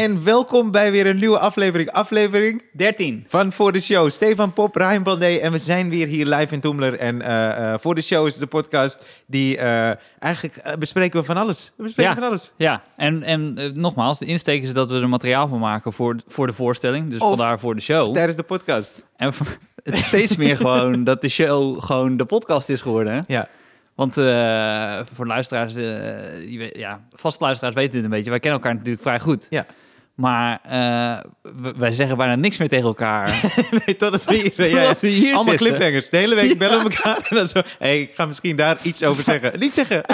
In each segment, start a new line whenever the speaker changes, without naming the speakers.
en welkom bij weer een nieuwe aflevering. Aflevering
13.
van Voor de Show. Stefan Pop, Ryan Bandé en we zijn weer hier live in Toemler. En eh, eh, Voor de Show is de podcast die eh, eigenlijk bespreken we van alles. We bespreken
Ja.
van alles.
Ja, en, en nogmaals, de insteek is dat we er materiaal van maken voor, voor de voorstelling. Dus
Of-
vandaar voor de show.
Tijdens de podcast.
En steeds meer gewoon dat de show gewoon de podcast is geworden. hè?
Ja.
Want voor luisteraars, we- ja, vaste luisteraars weten dit een beetje. Wij kennen elkaar natuurlijk vrij goed.
Ja.
Maar eh, wij zeggen bijna niks meer tegen elkaar.
nee, totdat we hier
we hier
Allemaal
zitten.
cliffhangers. De hele week bellen we elkaar. En dan zo, hey, ik ga misschien daar iets over zeggen. Niet zeggen.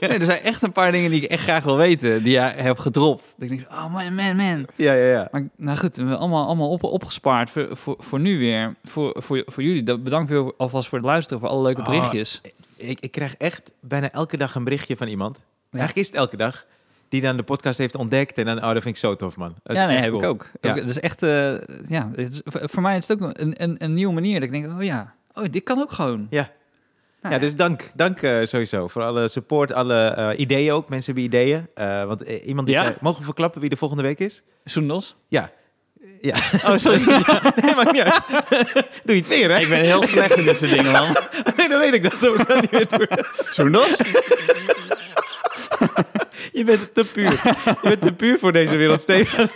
Nee, er zijn echt een paar dingen die ik echt graag wil weten, die jij hebt gedropt. Dat ik denk, oh man, man, man.
Ja, ja, ja.
Maar nou goed, we hebben allemaal, allemaal op, opgespaard voor, voor, voor nu weer. Voor, voor, voor jullie. Bedankt weer alvast voor het luisteren, voor alle leuke
Oh,
berichtjes.
Ik, ik krijg echt bijna elke dag een berichtje van iemand.
Ja.
Eigenlijk is het elke dag. Die dan de podcast heeft ontdekt. En dan, oh, dat vind ik zo tof, man. Dat
ja, nee, heb
cool.
ik ook.
Ja.
ook. Het is echt, eh, ja, het is, voor voor mij is het ook een, een, een nieuwe manier. Dat ik denk, oh ja, oh, dit kan ook gewoon.
Ja.
Nou
ja, dus dank, dank eh, sowieso voor alle support, alle eh, ideeën ook. Mensen hebben ideeën. Eh, want iemand die
Ja?
zei, mogen we verklappen wie de volgende week is?
Soendos?
Ja. Ja.
Oh, sorry.
nee, maakt niet uit. Doe je het weer, hè?
ik ben heel slecht in dit soort dingen, man.
Nee, dan weet ik dat. Dat moet ik Je bent te puur. Je bent te puur voor deze wereld, Stefan.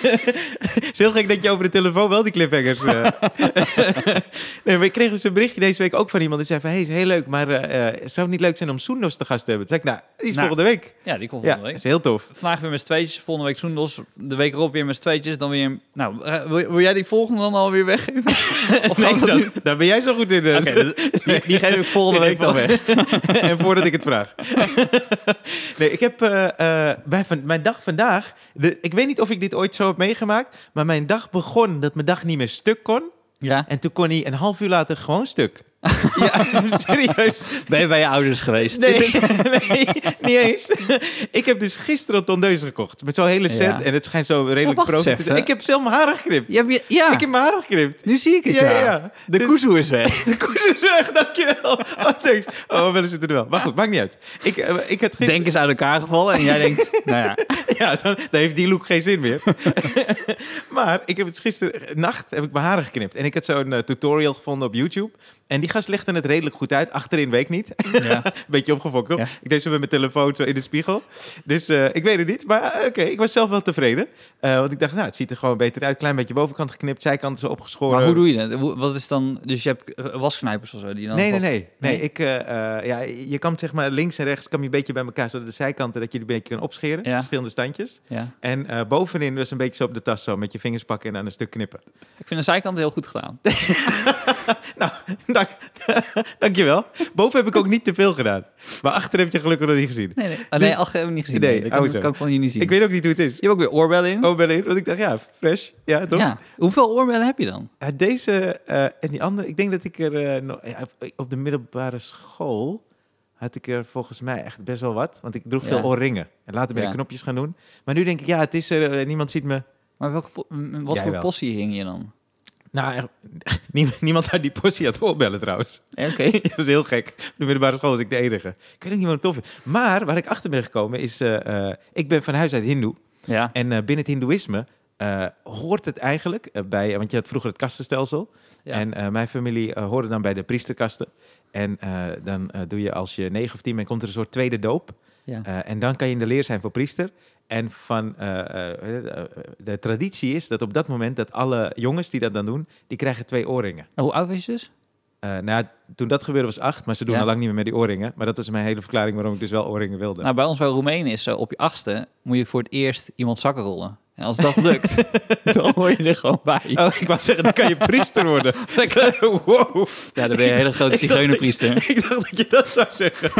Het is heel gek dat je over de telefoon wel die cliffhangers... eh. nee, maar ik kreeg dus een berichtje deze week ook van iemand die zei van... Hey, is heel leuk, maar eh, eh, zou het niet leuk zijn om Soendos te gast te hebben? Toen zei ik, nou, die is
Nou,
volgende week.
Ja, die komt
Ja,
volgende
dat
week.
is heel tof.
Vandaag weer met tweetjes, volgende week Soendos. De week erop weer met tweetjes, dan weer... Nou, wil, wil jij die volgende dan alweer weggeven? Of
Nee, daar ben jij zo goed in. dus.
Oké, die, die geef ik volgende week dan weg.
en voordat ik het vraag. nee, ik heb eh, eh, bij van, mijn dag vandaag. De, ik weet niet of ik dit ooit zo heb meegemaakt. Maar mijn dag begon dat mijn dag niet meer stuk kon.
Ja.
En toen kon hij een half uur later gewoon stuk. ja, serieus.
Ben je bij je ouders geweest?
Nee, nee, niet eens. ik heb dus gisteren tondeuzen gekocht. Met zo'n hele set.
Ja.
En het schijnt zo redelijk pro
eens
te zijn. Ik heb zelf mijn haren geknipt.
Ja, ja, ja.
Ik heb mijn haren geknipt.
nu zie ik het,
Ja.
De
Dus-
kuzu is weg.
De koers is weg, dankjewel. Oh, thanks. Oh, wel zit er wel. Maar goed, maakt niet uit. Ik, eh, ik had gisteren...
Denk is uit elkaar gevallen en jij denkt, nou ja.
Ja, dan, dan heeft die look geen zin meer. maar ik heb het gisteren nacht heb ik mijn haren geknipt. En ik had zo'n eh, tutorial gevonden op YouTube. En die gast legde het redelijk goed uit. Achterin weet ik niet.
ja.
Beetje opgefokt, toch?
Ja.
Ik deed zo met mijn telefoon zo in de spiegel. Dus eh, ik weet het niet. Maar eh, oké, ik was zelf wel tevreden. Eh, want ik dacht, nou, het ziet er gewoon beter uit. Klein beetje bovenkant geknipt, zijkant zo opgeschoren.
Maar hoe doe je dat? Wat is dan, dus je hebt wasknijpers of zo? Die dan
Nee, nee,
vast-
nee. nee.
Nee?
Ik, ja, je kan zeg maar links en rechts kan je een beetje bij elkaar, zodat de zijkanten dat je die een beetje kan opscheren.
Ja.
Verschillende standjes.
Ja.
En bovenin was een beetje zo op de tas zo, met je vingers pakken en aan een stuk knippen.
Ik vind de zijkant heel goed gedaan.
nou, dank, dankjewel. Boven heb ik ook niet te veel gedaan. Maar achter heb je gelukkig nog niet gezien.
Nee, nee. Ah, nee, ach, heb ik niet gezien.
Nee,
Nee, dat kan, kan ik van hier niet zien.
Ik weet ook niet hoe het is.
Je hebt ook weer oorbellen in.
Ben ik? Want ik dacht, ja, fresh. Ja, toch?
ja. Hoeveel oorbellen heb je dan?
Ja, deze eh, en die andere, ik denk dat ik er eh, nog, ja, op- de middelbare school had ik er volgens mij echt best wel wat. Want ik droeg veel oorringen. En later ben ik knopjes gaan doen. Maar nu denk ik, ja, het is er, eh, niemand ziet me.
Maar welke, wat
Jij
voor
wel.
possie hing je dan?
Nou, niemand, uit die postie had oorbellen trouwens.
Oké.
dat is heel gek. Op de middelbare school was ik de enige. Ik weet ook niet wat het tof is. Maar waar ik achter ben gekomen is, eh, eh, ik ben van huis uit hindoe.
Ja.
En eh, binnen het hindoeïsme hoort het eigenlijk bij, want je had vroeger het kastenstelsel.
Ja.
En mijn familie hoorde dan bij de priesterkasten. En dan doe je als je negen of tien bent, komt er een soort tweede doop.
ja.
En dan kan je in de leer zijn voor priester. En van eh, eh, eh, de traditie is dat op dat moment dat alle jongens die dat dan doen, die krijgen twee oorringen.
En hoe oud was je dus?
Nou, toen dat gebeurde was acht, maar ze doen
Ja.
al lang niet meer met die oorringen. Maar dat was mijn hele verklaring waarom ik dus wel oorringen wilde.
Nou, bij ons bij Roemenen is zo, op je achtste moet je voor het eerst iemand zakken rollen. En als dat lukt, dan hoor je er gewoon bij.
Oh, ik wou zeggen, dan kan je priester worden. wow.
Ja, dan ben je een hele grote zigeunerpriester.
Ik dacht dat je dat zou zeggen.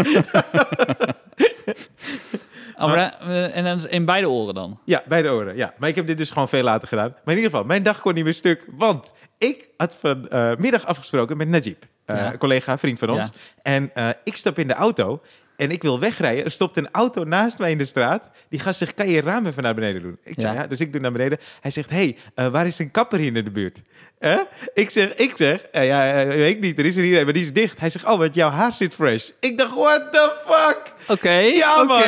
Maar, eh, en dan in beide oren dan?
Ja, bij de oren. Ja. Maar ik heb dit dus gewoon veel later gedaan. Maar in ieder geval, mijn dag kon niet meer stuk. Want ik had vanmiddag afgesproken met Najib. eh,
Ja.
collega, vriend van ons. En eh, ik stap in de auto. En ik wil wegrijden. Er stopt een auto naast mij in de straat. Die gast zegt, kan je je raam even naar beneden doen? Ik zeg,
Ja.
ja. Dus ik doe naar beneden. Hij zegt, hey, eh, waar is een kapper hier in de buurt? Hè? Ik zeg, ik zeg, eh, ja, eh, weet ik niet. Er is er hier maar die is dicht. Hij zegt, oh, want jouw haar zit fresh. Ik dacht, what the fuck?
Oké,
Ja, man.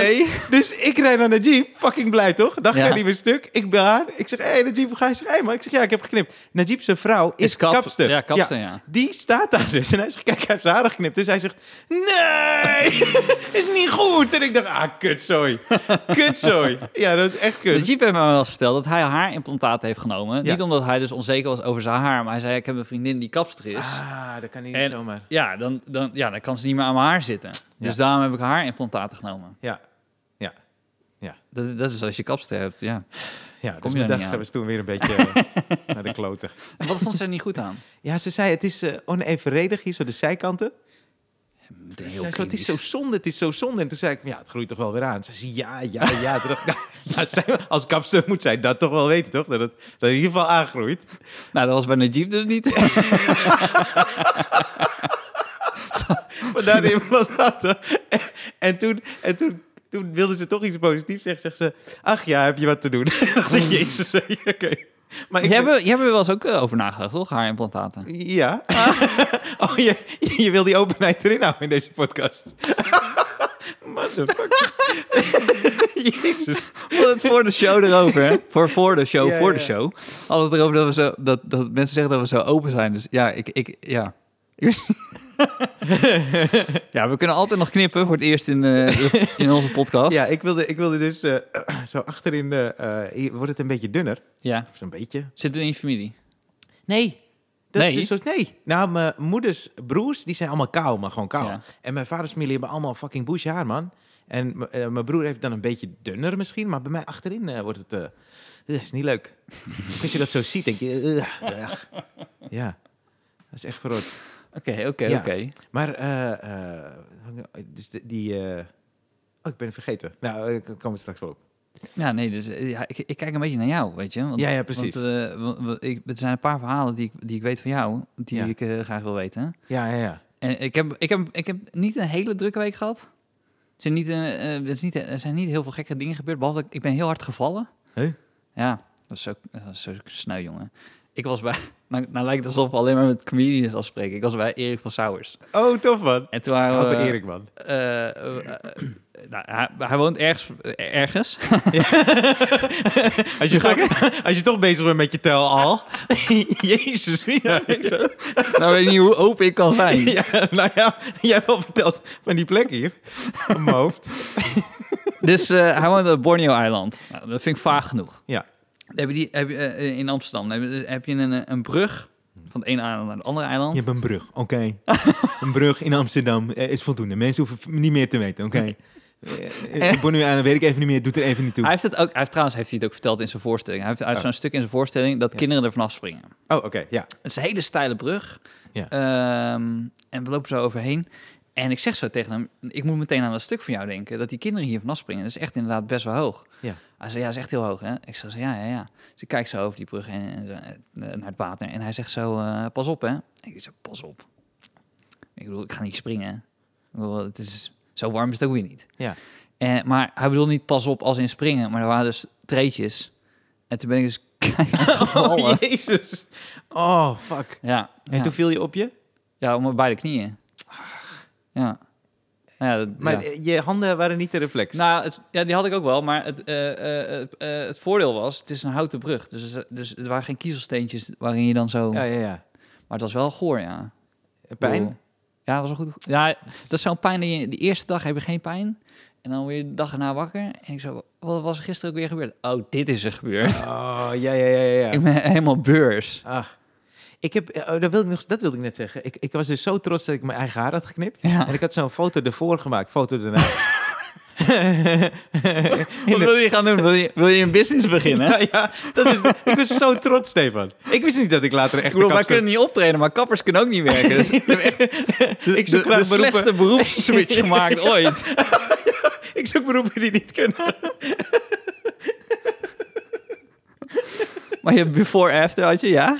Dus ik rijd naar de Jeep. Fucking blij, toch? Dag
Ja.
niet meer stuk. Ik bel haar. Ik zeg, hé, hey, Najib, hoe ga je? Hé, man. Ik zeg, ja, ik heb geknipt. Najib, zijn vrouw, is,
Is kap-
kapster.
ja, kapster, ja.
Die staat daar dus. En hij zegt, kijk, hij heeft zijn haren geknipt. Dus hij zegt, nee, is niet goed. En ik dacht, ah, kutzooi. Kutzooi. Ja, dat is echt kut.
Jeep heeft me wel eens verteld dat hij haarimplantaten heeft genomen.
Ja.
Niet omdat hij dus onzeker was over zijn haar, maar hij zei: Ik heb een vriendin die kapster is.
Ah, dat kan niet
En-
zomaar.
Ja, dan, dan, ja, dan kan ze niet meer aan mijn haar zitten. Dus daarom heb ik haarimplantaten genomen.
Ja, ja, ja.
Dat, dat is als je kapster hebt, ja.
Ja,
Kom
dus
je
dag
aan?
was toen weer een beetje eh, naar de kloten.
En wat vond ze er niet goed aan?
Ja, ze zei, het is eh, onevenredig hier, zo de zijkanten.
Meteen
Ze
heel
zei het is zo zonde, het is zo zonde. En toen zei ik, ja, het groeit toch wel weer aan. Ze zei, ja, ja, ja. Dacht nou, zij- als kapster moet zij dat toch wel weten, toch? Dat het, dat het in ieder geval aangroeit.
Nou, dat was bij Jeep dus niet.
Maar daar iemand had. En toen, en toen, toen wilde ze toch iets positiefs zeggen. Zegt ze, ach ja, heb je wat te doen? Jezus, oké. Maar ik
Jij hebt, jij hebt er wel eens ook eh, over nagedacht, toch? Haarimplantaten.
Ja. oh, je, je wil die openheid erin houden in deze podcast. Motherfucker. Jezus.
We hadden het voor de show erover, hè? Voor, voor de show,
Ja,
voor
ja.
de show. Het erover dat, we zo, dat, dat mensen zeggen dat we zo open zijn. Dus ja, ik... ik ja. ja, we kunnen altijd nog knippen voor het eerst in, eh, in onze podcast.
Ja, ik wilde, ik wilde dus eh, zo achterin, hier wordt het een beetje dunner.
ja.
Of zo'n beetje.
Zit het in je familie?
Nee. Dat
Nee?
is dus nee. Nou, mijn moeders broers, die zijn allemaal kaal, maar gewoon kaal.
Ja.
En mijn vaders familie hebben allemaal fucking bush haar, man. En mijn broer heeft dan een beetje dunner misschien, maar bij mij achterin wordt het... dat is niet leuk. Als je dat zo ziet, denk je... ja, dat is echt groot.
Oké, oké, oké.
Maar, eh, eh, dus de- die... eh, oh, ik ben het vergeten. Nou, ik kom er straks wel op.
Ja, nee, dus eh, ja, ik, ik kijk een beetje naar jou, weet je. Want,
Ja, ja, precies.
Want, eh, wa- wa- ik, er zijn een paar verhalen die ik, die ik weet van jou, die
Ja.
ik eh, graag wil weten.
Ja, ja, ja.
En ik heb, ik, heb, ik heb niet een hele drukke week gehad. Er zijn niet, eh, eh, er, is niet, er zijn niet heel veel gekke dingen gebeurd, behalve dat ik, ik ben heel hard gevallen.
Huh?
Ja, dat is zo, dat is zo sneu, jongen. Ik was bij, nou, nou lijkt het alsof we alleen maar met comedians afspreken. Ik was bij Erik van Sauers.
Oh, tof, man.
En toen waren we...
Erik, man.
eh, eh, eh, nou, hij, hij woont ergens, ergens.
Als je, toch, als je toch bezig bent met je tel al. Jezus, ja, zo.
nou weet niet hoe open ik kan zijn.
nou ja, jij hebt wel verteld van die plek hier. Op mijn hoofd.
Dus eh, hij woont op Borneo-eiland. Nou, dat vind ik vaag genoeg.
Ja.
Heb je die, heb je, eh, in Amsterdam heb je, heb je een, een brug van het ene eiland naar het andere eiland.
Je hebt een brug, oké. een brug in Amsterdam eh, is voldoende. Mensen hoeven niet meer te weten, oké. Eh, Ik ben nu aan, weet ik even niet meer, doet er even niet toe.
Hij heeft het ook, hij heeft, trouwens heeft hij het ook verteld in zijn voorstelling. Hij heeft, hij heeft
Oh.
zo'n stuk in zijn voorstelling dat
Ja.
kinderen er vanaf springen.
Oh, oké, ja.
Het is een hele steile brug.
Ja.
Ehm, en we lopen zo overheen. En ik zeg zo tegen hem, ik moet meteen aan dat stuk van jou denken, dat die kinderen hier vanaf springen. Dat is echt inderdaad best wel hoog.
Ja.
Hij zei, ja, dat is echt heel hoog, hè? Ik zeg ja, ja, ja. Dus ik kijk zo over die brug en, eh, naar het water. En hij zegt zo, eh, pas op, hè? Ik zeg, pas op. Ik bedoel, ik ga niet springen. Ik bedoel, het is, zo warm is het ook weer niet.
Ja.
En, maar hij bedoelt niet pas op als in springen, maar er waren dus treetjes. En toen ben ik dus.
Oh, jezus. Oh, fuck.
Ja,
En
ja.
toen viel je op je?
ja, om mijn beide knieën. Ja. Nou ja, dat-
Maar
ja.
je handen waren niet de reflex.
Nou, het, ja, die had ik ook wel, maar het, eh, eh, eh, het voordeel was, het is een houten brug. Dus, dus het waren geen kiezelsteentjes waarin je dan zo...
ja, ja, ja.
Maar het was wel goor, ja.
Pijn?
Ja, was wel goed. Ja, dat is zo'n pijn je... De eerste dag heb je geen pijn. En dan weer de dag erna wakker. En ik zo, wat was er gisteren ook weer gebeurd? Oh, dit is er gebeurd.
Oh, ja, ja, ja, ja. ja.
Ik ben helemaal beurs.
Ach. Ik heb, eh, oh, dat, wilde ik nog, dat wilde ik net zeggen. Ik, ik was dus zo trots dat ik mijn eigen haar had geknipt.
Ja.
En ik had zo'n foto ervoor gemaakt, foto daarna.
Wat wil je gaan doen? Wil je, wil je een business beginnen?
ja, ja, dat is, ik was zo trots, Stefan. Ik wist niet dat ik later echt
wij kunnen niet optreden, maar kappers kunnen ook niet werken. Dus ik heb echt de,
Ik zoek
de,
graag
de slechtste beroepsswitch gemaakt ooit.
Ik zoek beroepen die niet kunnen.
Maar je before-after had je, ja?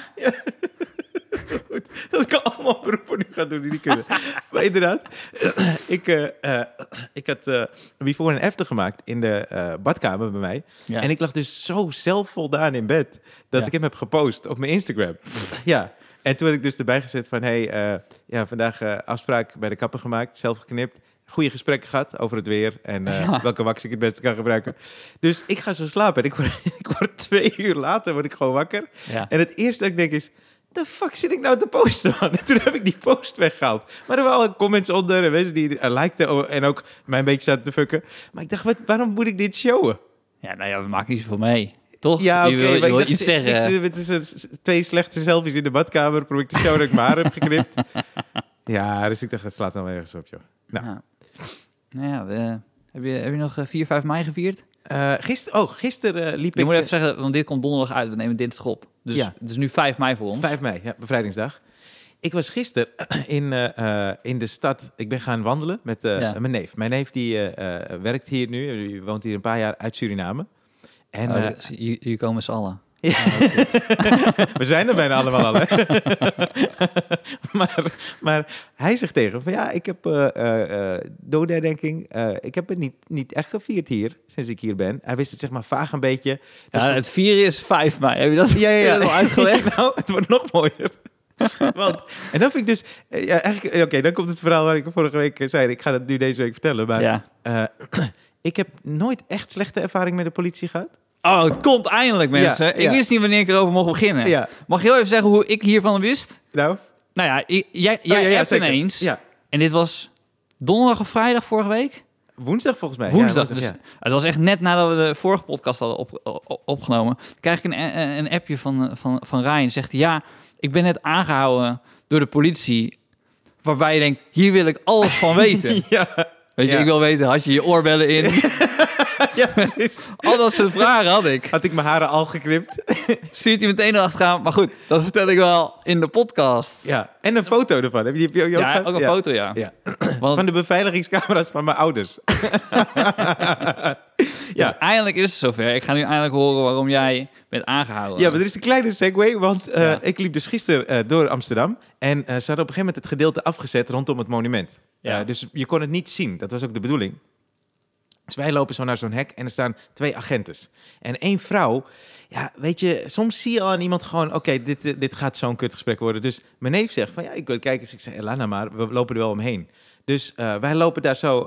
Dat ik allemaal beroepen nu ga doen die niet kunnen. maar inderdaad, ik, eh, eh, ik had eh, een before en after gemaakt in de eh, badkamer bij mij.
Ja.
En ik lag dus zo zelfvoldaan in bed dat
Ja.
ik hem heb gepost op mijn Instagram. ja. En toen had ik dus erbij gezet van, hey, eh, ja, vandaag eh, afspraak bij de kapper gemaakt, zelf geknipt. Goede gesprekken gehad over het weer en eh,
Ja.
welke wax ik het beste kan gebruiken. Dus ik ga zo slapen en ik word, ik word twee uur later word ik gewoon wakker.
ja.
En het eerste dat ik denk is, de fuck zit ik nou te posten man? En toen heb ik die post weggehaald. Maar er waren al comments onder en mensen die uh, likten en ook mij een beetje zaten te fucken. Maar ik dacht, wat, waarom moet ik dit showen?
ja, nou ja, we maken niet zoveel mee. Toch?
Ja, oké,
wil,
maar
je iets zeggen.
het is twee slechte selfies in de badkamer. Probeer ik te showen dat ik mijn haar heb geknipt. Ja, dus ik dacht, het slaat dan wel ergens op, joh. Nou.
Nou ja, we, heb, je, heb je nog eh, 4, 5 mei gevierd?
Uh, gisteren, oh, gisteren uh, liep
Je
ik...
moet even zeggen, want dit komt donderdag uit. We nemen dinsdag op. Dus
Ja.
het is nu 5 mei voor ons.
5 mei, ja, bevrijdingsdag. Ik was gisteren in, eh, eh, in de stad. Ik ben gaan wandelen met eh,
Ja.
mijn neef. Mijn neef die eh, eh, werkt hier nu. Die woont hier een paar jaar uit Suriname. En
Oh,
eh,
dus Jullie jullie komen z'n allen.
Ja. we zijn er bijna allemaal al, hè? maar, maar hij zegt tegen van ja, ik heb eh eh, eh, doodherdenking. ik heb het niet, niet echt gevierd hier, sinds ik hier ben. Hij wist het zeg maar vaag een beetje. Dus
Ja,
voor-
het vieren is 5 mei. Heb je dat,
ja, ja, ja.
uitgelegd?
nou, het wordt nog mooier. Want, en dan vind ik dus, ja, eigenlijk, oké, dan komt het verhaal waar ik vorige week zei. Ik ga het nu deze week vertellen, maar
ja.
ik heb nooit echt slechte ervaring met de politie gehad.
Oh, het komt eindelijk, mensen.
Ja,
ik
ja.
wist niet wanneer ik erover mocht beginnen.
Ja,
Mag je heel even zeggen hoe ik hiervan wist?
nou,
Nou ja, jij,
Oh,
jij
ja, ja,
hebt ineens.
Ja,
En dit was donderdag of vrijdag vorige week?
woensdag volgens mij.
Woensdag. Dus. Het was echt net nadat we de vorige podcast hadden op, op- opgenomen. Krijg ik een, een, een appje van, van, van Ryan. Zegt ja, ik ben net aangehouden door de politie. Waarbij je denkt, hier wil ik alles van weten.
ja.
Weet je,
Ja.
ik wil weten, had je je oorbellen in?
ja, precies.
Al dat soort vragen had ik.
Had ik mijn haren al geknipt?
Stuurt hij meteen erachteraan. Maar goed, dat vertel ik wel in de podcast.
Ja. En een foto ervan. Heb je die heb je ook
Ja, ook een
ja.
foto, ja.
Ja.
Want
Van de beveiligingscamera's van mijn ouders.
ja.
ja.
eindelijk is het zover. Ik ga nu eindelijk horen waarom jij bent aangehouden.
Ja, maar er is een kleine segue, want eh, ik liep dus gisteren eh, door Amsterdam en eh, ze hadden op een gegeven moment het gedeelte afgezet rondom het monument.
Ja.
Eh, dus je kon het niet zien, dat was ook de bedoeling. Dus wij lopen zo naar zo'n hek en er staan twee agentes. En één vrouw, ja, weet je, soms zie je al aan iemand gewoon, oké, dit, dit- dit gaat zo'n kutgesprek worden. Dus mijn neef zegt van, ja, ik wil kijken. Dus ik zei, Lana maar, we lopen er wel omheen. Dus eh, wij lopen daar zo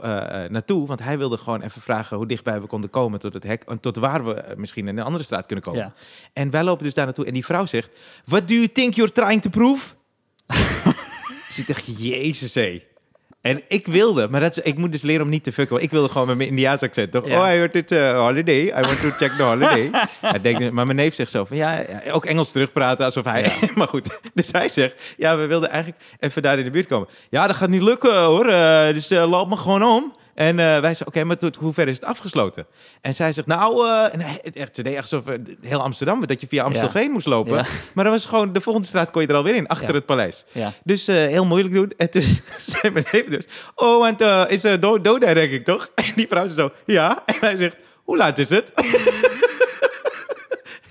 naartoe, want hij wilde gewoon even vragen hoe dichtbij we konden komen tot het hek. En tot waar we misschien in een andere straat kunnen komen.
Ja.
En wij lopen dus daar naartoe en die vrouw zegt, what do you think you're trying to prove? dus ik dacht, jezus hé. En ik wilde, maar dat is, ik moet dus leren om niet te fucken. Ik wilde gewoon met mijn Indiaans accent, toch? Oh, I heard it uh, holiday. I want to check the holiday. Hij denkt, maar mijn neef zegt zo van, ja, ook Engels terugpraten alsof hij... maar goed, dus hij zegt, ja, we wilden eigenlijk even daar in de buurt komen. Ja, dat gaat niet lukken hoor, eh, dus eh, loop me gewoon om. En eh, wij zeiden, oké, maar tot hoe ver is het afgesloten? En zij zegt, nou, eh, en echt, ze deed echt alsof eh, heel Amsterdam, dat je via Amstelveen moest lopen. Maar dat was gewoon, de volgende straat kon je er alweer in, achter het paleis. Dus heel moeilijk doen. En toen zei mijn neef dus, oh, want is uh, do doda, denk ik, toch? En die vrouw zei zo, ja. En hij zegt, hoe laat is het?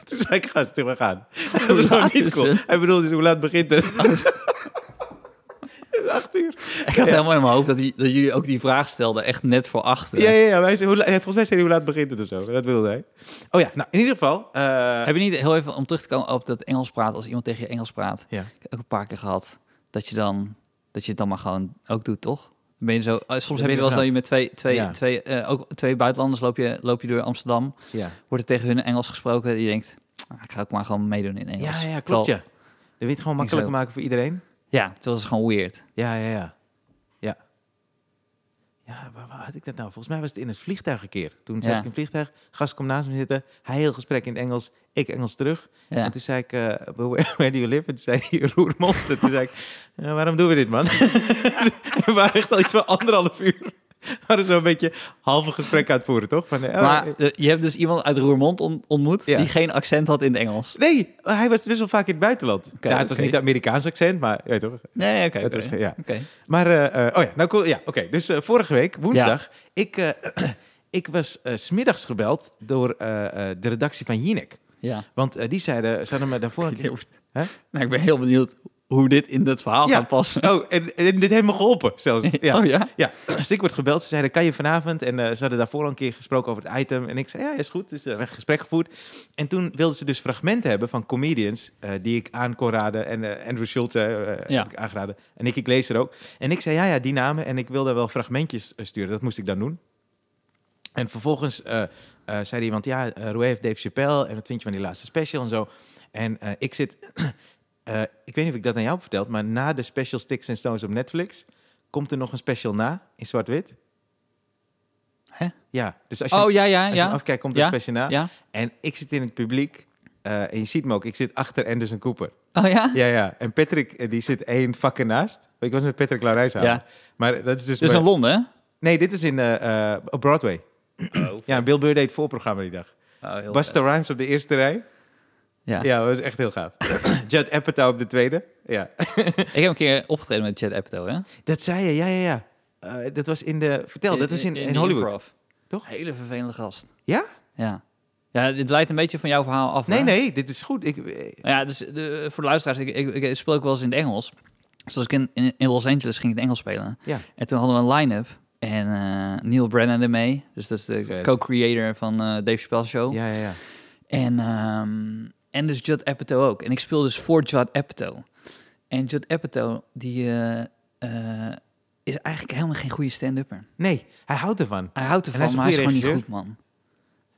toen zei ik, gast, we gaan. Dat is gewoon niet cool. Hij bedoelde dus, hoe laat begint het? Het is acht uur.
Ik had helemaal in mijn hoofd dat, die, dat jullie ook die vraag stelden, echt net voor achter.
Ja, ja, ja. Wij zei, hoe, volgens mij zei hij, hoe laat begint het of zo. Dat wilde hij. Oh ja, nou, in ieder geval. eh,
Heb je niet heel even om terug te komen op dat Engels praten, als iemand tegen je Engels praat,
ja.
ik heb ook een paar keer gehad, dat je dan, dat je het dan maar gewoon ook doet, toch? Ben je zo, eh, soms
ben
heb
je
je wel eens dat je met twee, twee,
Ja.
twee, eh, ook twee buitenlanders loop je, loop je door Amsterdam,
Ja.
wordt er tegen hun Engels gesproken, die denkt, ah, ik ga ook maar gewoon meedoen in Engels.
ja, ja, klopt
Terwijl-
ja. Dat weet je gewoon makkelijker maken voor iedereen.
Ja, het is gewoon weird.
Ja, ja, ja. Ja. Ja, waar, waar had ik dat nou? Volgens mij was het in het vliegtuig een keer. Toen zat
Ja.
ik in het vliegtuig, gast komt naast me zitten. Hij heel gesprek in het Engels, ik Engels terug.
Ja.
En toen zei ik, eh, where, where do you live? En toen zei hij, Roermond. En toen zei ik, "Ja, waarom doen we dit, man? we waren echt al iets van anderhalf uur. We waren zo'n beetje halve gesprek aan het voeren, toch? Van, eh, oh,
maar
eh,
je hebt dus iemand uit Roermond on- ontmoet
Ja.
die geen accent had in het Engels.
Nee, hij was best wel vaak in het buitenland. Ja, het was niet Amerikaans accent, maar ja, toch?
Nee, oké.
Was, ja.
Oké.
Maar, eh, oh ja, nou cool. Ja, oké. Dus vorige week, woensdag, ik, ik was smiddags gebeld door de redactie van Jinek.
Ja.
Want die zeiden, ze hadden me daarvoor een keer... Hè?
Nou, ik ben heel benieuwd hoe dit in dat verhaal
Ja.
gaat passen.
Oh, en, en dit heeft me geholpen zelfs. Ja.
Oh ja?
Ja, dus ik word gebeld. Ze zeiden, kan je vanavond? En eh, ze hadden daarvoor al een keer gesproken over het item. En ik zei, ja, is goed. Dus uh, een gesprek gevoerd. En toen wilden ze dus fragmenten hebben van comedians... eh, die ik aan kon raden. En eh, Andrew Schultz eh,
Ja.
heb ik aangeraden. En ik, ik lees er ook. En ik zei, ja, ja, die namen. En ik wilde wel fragmentjes eh, sturen. Dat moest ik dan doen. En vervolgens eh, eh, zei iemand, ja, Roué heeft Dave Chappelle. En wat vind je van die laatste special en zo? En eh, ik zit... eh, ik weet niet of ik dat aan jou heb verteld... maar na de special Sticks and Stones op Netflix... komt er nog een special na in zwart-wit.
Hè?
Ja, dus als je,
Oh ja, ja,
als
ja.
afkijkt, komt er
Ja,
een special na.
Ja.
En ik zit in het publiek... eh, en je ziet me ook, ik zit achter Anderson Cooper.
Oh ja?
Ja, ja. En Patrick, eh, die zit één vak ernaast. Ik was met Patrick Laurijs aan.
Ja.
Maar dat is dus...
Dus in Londen, hè?
Nee, dit was in, op Broadway. Ja, Bill Burr deed het voorprogramma die dag.
Oh,
Busta Rhymes op de eerste rij.
Ja.
Ja, dat was echt heel gaaf. Judd Apatow op de tweede. Ja.
Ik heb een keer opgetreden met Chad Apatow, hè?
Dat zei je, ja, ja, ja. Eh, dat was in de... Vertel, dat was in, in, Hollywood.
improv.
Toch?
Hele vervelende gast.
Ja?
Ja. Ja, dit leidt een beetje van jouw verhaal af.
Nee,
hè?
nee, dit is goed. Ik, eh,
Ja, dus de, voor de luisteraars, ik, ik, ik speel ook wel eens in het Engels. Dus als ik in, in, Los Angeles ging ik het Engels spelen.
Ja.
En toen hadden we een line-up. En eh, Neil Brennan ermee. Dus dat is de co-creator van eh Dave Chappelle Show.
ja, ja, ja.
En, ehm, en dus Judd Apatow ook. En ik speel dus voor Judd Apatow. En Judd Apatow, die eh, eh, is eigenlijk helemaal geen goede stand-upper.
Nee, hij houdt ervan.
Hij houdt ervan,
hij
maar hij is gewoon niet goed, man.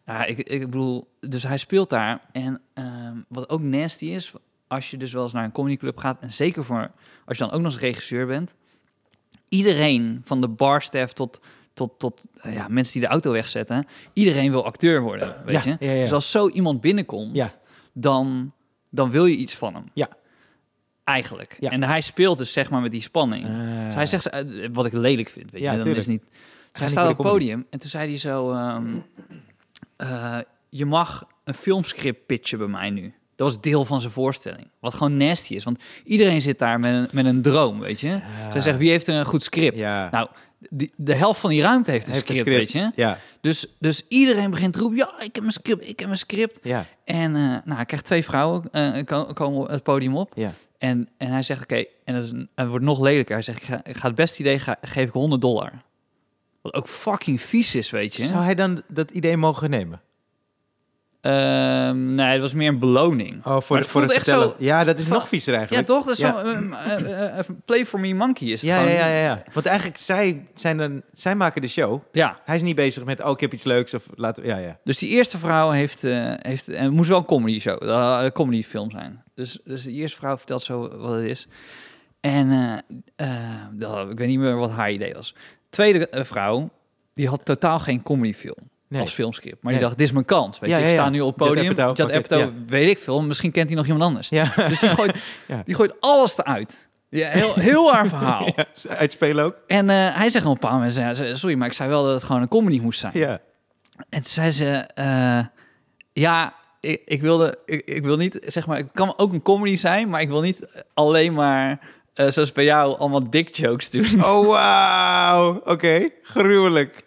Ja, ik, ik bedoel, dus hij speelt daar. En ehm, wat ook nasty is, als je dus wel eens naar een comedyclub gaat... en zeker voor als je dan ook nog eens regisseur bent... iedereen, van de barstaff tot, tot, tot eh, ja, mensen die de auto wegzetten... iedereen wil acteur worden, weet
Ja,
je?
ja, ja.
Dus als zo iemand binnenkomt,
Ja.
Dan, dan wil je iets van hem.
Ja.
Eigenlijk.
Ja.
En hij speelt dus zeg maar met die spanning.
Ah.
Dus hij zegt, eh, wat ik lelijk vind, weet
Ja,
je, dan
tuurlijk.
is niet... Dus hij
niet
staat op het podium en toen zei hij zo... ehm, eh, je mag een filmscript pitchen bij mij nu. Dat was deel van zijn voorstelling. Wat gewoon nasty is, want iedereen zit daar met een, met een droom, weet je. Zij zegt, wie heeft er een goed script?
Ja.
Nou, die, de helft van die ruimte heeft een
Heeft een
script, weet je.
Ja,
Dus, dus iedereen begint te roepen, ja, ik heb een script, ik heb een script.
ja,
En eh, nou, hij krijgt twee vrouwen, ko- komen op het podium op.
ja.
En, en hij zegt, oké, en dat is een- het wordt nog lelijker. Hij zegt, ik ga, ik ga het beste idee, ga, geef ik 100 dollar. Wat ook fucking vies is, weet je.
Zou hij dan dat idee mogen nemen?
Ehm, nee, het was meer een beloning.
Oh, voor, voor
het voelt echt
vertellen.
zo-
Ja, dat is
Van-
nog viezer
Ja,
eigenlijk.
toch? Dat is
Ja.
zo, ehm, eh, eh, play for me monkey is het
Ja, ja,
gewoon.
ja, ja, ja. Want eigenlijk, zij, zijn dan, zij maken de show.
Ja,
Hij is niet bezig met, oh, ik heb iets leuks. Of laten we, ja, ja.
dus die eerste vrouw heeft, eh, heeft en het moest wel een comedy show, eh, een comedy film zijn. Dus, dus de eerste vrouw vertelt zo wat het is. En eh, eh, ik weet niet meer wat haar idee was. Tweede eh, vrouw, die had totaal geen comedyfilm
Nee.
als filmscript. Maar
Nee.
die dacht, dit is mijn kans. Weet
Ja,
je, ik sta nu op het podium.
Apatow, it,
Apatow, weet ik veel. Misschien kent hij nog iemand anders.
Ja,
Dus die gooit,
Ja.
die gooit alles eruit. Ja, heel, heel haar verhaal.
Uitspelen ook.
En eh, hij zegt op een zei ze, sorry, maar ik zei wel dat het gewoon een comedy moest zijn.
Ja.
En toen zei ze, eh, ja, ik, ik wilde, ik, ik wil niet, zeg maar, het kan ook een comedy zijn, maar ik wil niet alleen maar, eh, zoals bij jou, allemaal dick jokes doen.
Oh, wauw. Oké, gruwelijk.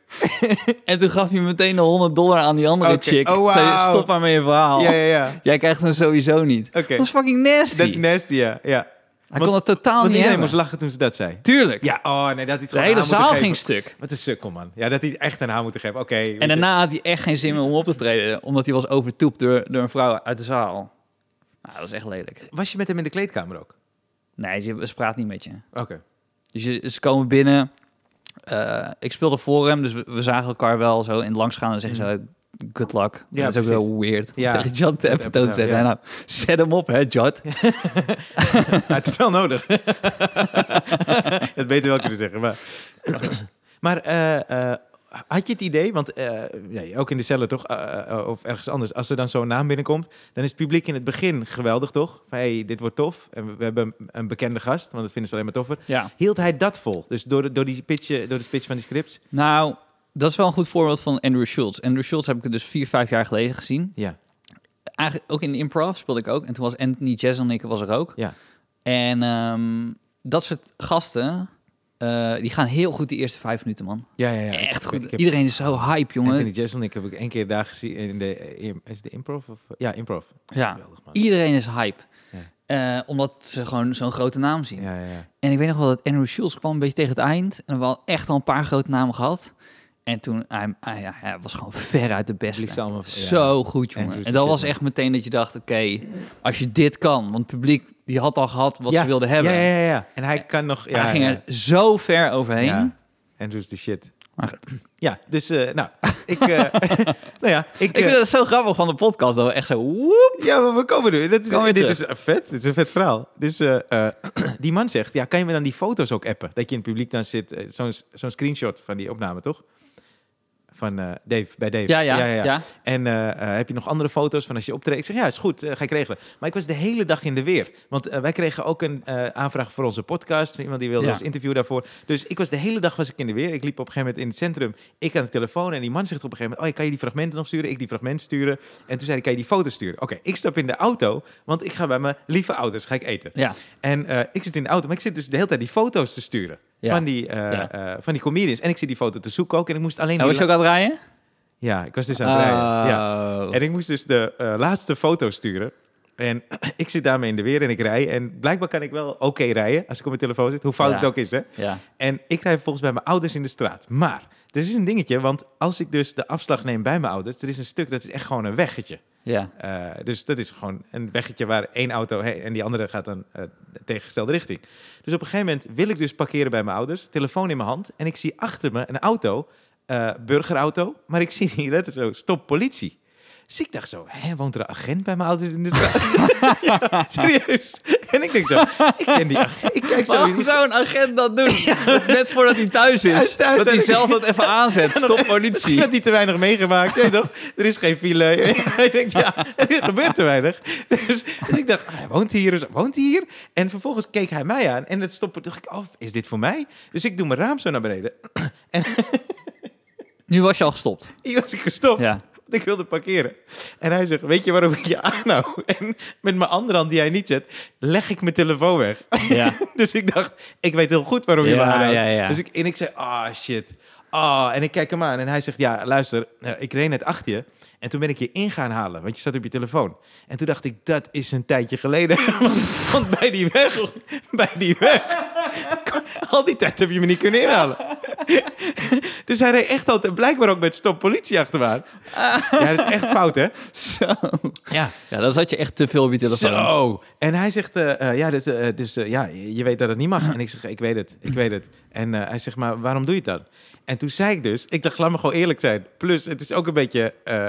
En toen gaf hij meteen de 100 dollar aan die andere chick.
Oh,
Zei,
wauw.
stop maar met je verhaal.
Ja, ja, ja.
Jij krijgt hem sowieso niet.
Oké.
Dat is fucking nasty.
Dat is nasty, ja. ja.
hij kon het totaal niet
iedereen
hebben.
moest lachen toen ze dat zei.
Tuurlijk.
Ja, oh nee, dat hij
de hele zaal ging stuk.
Wat een sukkel, man. Ja, dat hij het echt aan haar moeten geven. Oké.
En daarna had hij echt geen zin meer om op te treden, omdat hij was overtoept door, door een vrouw uit de zaal. Nou, dat was echt lelijk.
Was je met hem in de kleedkamer ook?
Nee, ze, ze praat niet met je.
Oké.
Dus je, ze komen binnen. Eh, ik speelde voor hem, dus we, we zagen elkaar wel zo in het langsgaan en zeggen ze good luck.
Ja,
dat is ook wel weird.
Ja.
Ja. Tegen John
Apatow,
Apatow te zeggen.
ja.
Nou, zet hem op, hè,
had het wel nodig. dat beter wel kunnen zeggen. Maar, maar eh, eh, had je het idee, want eh, ja, ook in de cellen toch, eh, eh, of ergens anders, als er dan zo'n naam binnenkomt, dan is het publiek in het begin geweldig, toch? Van, hey, dit wordt tof. En we, we hebben een bekende gast, want dat vinden ze alleen maar toffer.
Ja.
Hield hij dat vol? Dus door de, door die pitch, door de pitch van die scripts?
Nou, dat is wel een goed voorbeeld van Andrew Schultz. Andrew Schultz heb ik dus vier, vijf jaar geleden gezien.
Ja.
Eigenlijk ook in de improv speelde ik ook. En toen was Anthony Jeselnik was er ook.
Ja.
En ehm, dat soort gasten, eh, die gaan heel goed die eerste vijf minuten, man.
Ja, ja, ja.
Echt
Ik-
goed.
ik heb-
Iedereen is zo hype, jongen.
Anthony Jeselnik heb ik één keer daar gezien in de, is het de improv? Of, ja, improv.
Ja.
Geweldig.
Iedereen is hype.
Ja.
Eh, omdat ze gewoon zo'n grote naam zien.
Ja, ja, ja.
En ik weet nog wel dat Andrew Schultz kwam een beetje tegen het eind. En we hadden echt al een paar grote namen gehad. En toen, hij, hij, was gewoon ver uit de beste.
Ja.
Zo goed, jongen.
Andrew
En dat was echt meteen dat je dacht, oké, als je dit kan. Want het publiek, die had al gehad wat
Ja,
ze wilden hebben.
Ja, ja, ja, ja. En hij kan nog... Ja,
hij ging er zo ver overheen.
Ja. Andrew is de shit. Ja, dus eh, nou, ik... eh, nou ja, ik...
Ik
eh,
vind het zo grappig van de podcast, dat we echt zo... Woep.
Ja, maar we komen nu. Dat is, dit
terug.
is eh, vet. Dit is een vet verhaal. Dus eh, eh, die man zegt, ja, kan je me dan die foto's ook appen? Dat je in het publiek dan zit. eh, Zo'n zo'n screenshot van die opname, toch? Van eh, Dave, bij Dave.
Ja, ja, ja.
En eh, eh, heb je nog andere foto's van als je optreedt? Ik zeg, ja, is goed, ga ik regelen. Maar ik was de hele dag in de weer. Want wij kregen ook een aanvraag voor onze podcast. Van iemand die wilde
Ja.
ons interview daarvoor. Dus ik was de hele dag was ik in de weer. Ik liep op een gegeven moment in het centrum. Ik aan de telefoon. En die man zegt op een gegeven moment, oh, kan je die fragmenten nog sturen? Ik die fragmenten sturen. En toen zei hij, kan je die foto's sturen? Oké, ik stap in de auto. Want ik ga bij mijn lieve ouders, ga ik eten.
Ja,
En ik zit in de auto, maar ik zit dus de hele tijd die foto's te sturen.
Ja.
Van, die, eh,
Ja.
eh, van die comedians. En ik zit die foto te zoeken ook. En ik moest alleen...
en was je ook aan het rijden?
Ja, ik was dus aan het rijden. Ja.
Oh.
En ik moest dus de eh, laatste foto sturen. En ik zit daarmee in de weer en ik rij. En blijkbaar kan ik wel oké rijden als ik op mijn telefoon zit. Hoe fout
Ja.
het ook is, hè.
Ja.
En ik rij volgens bij mijn ouders in de straat. Maar er is een dingetje, want als ik dus de afslag neem bij mijn ouders... er is een stuk, dat is echt gewoon een weggetje.
Ja.
Eh, dus dat is gewoon een weggetje waar één auto heen en die andere gaat dan eh de tegengestelde richting. Dus op een gegeven moment wil ik dus parkeren bij mijn ouders, telefoon in mijn hand en ik zie achter me een auto, eh, burgerauto, maar ik zie die letter zo, stop politie. Dus ik dacht zo, hè, woont er een agent bij mijn ouders in de straat? ja, serieus. En ik denk zo, ik ken die agent. Ik kijk zo,
Waarom zou een agent dat doen? Net voordat hij thuis
Hij
is.
thuis
dat
en
hij
ik-
zelf dat even aanzet. Stop politie.
had hij te weinig meegemaakt. weet toch? Er is geen file. Hij denkt, ja, er gebeurt te weinig. Dus, dus ik dacht, ah, hij woont hier, dus woont hij hier. En vervolgens keek hij mij aan. En het stopte. Toen dacht ik, oh, is dit voor mij? Dus ik doe mijn raam zo naar beneden.
Nu was je al gestopt.
Hier was ik gestopt.
Ja.
Ik wilde parkeren. En hij zegt, weet je waarom ik je aanhoud? En met mijn andere hand die hij niet zet, leg ik mijn telefoon weg.
Ja.
dus ik dacht, ik weet heel goed waarom je me aanhoudt.
ja.
Dus ik, en ik zei, ah, shit. Ah, en ik kijk hem aan en hij zegt, ja, luister, eh, ik reed net achter je. En toen ben ik je in gaan halen, want je zat op je telefoon. En toen dacht ik, dat is een tijdje geleden. want, want bij die weg, bij die weg, al die tijd heb je me niet kunnen inhalen. dus hij reed echt altijd, blijkbaar ook met stop politie achterwaar. Ja, dat is echt fout, hè?
Zo.
Ja.
Ja, dan zat je echt te veel op je telefoon.
Zo. En hij zegt, eh, eh, ja, dus, ja, je weet dat het niet mag. En ik zeg, ik weet het, ik weet het. En eh, hij zegt, maar waarom doe je het dan? En toen zei ik dus, ik dacht, laat me gewoon eerlijk zijn. Plus, het is ook een beetje, eh,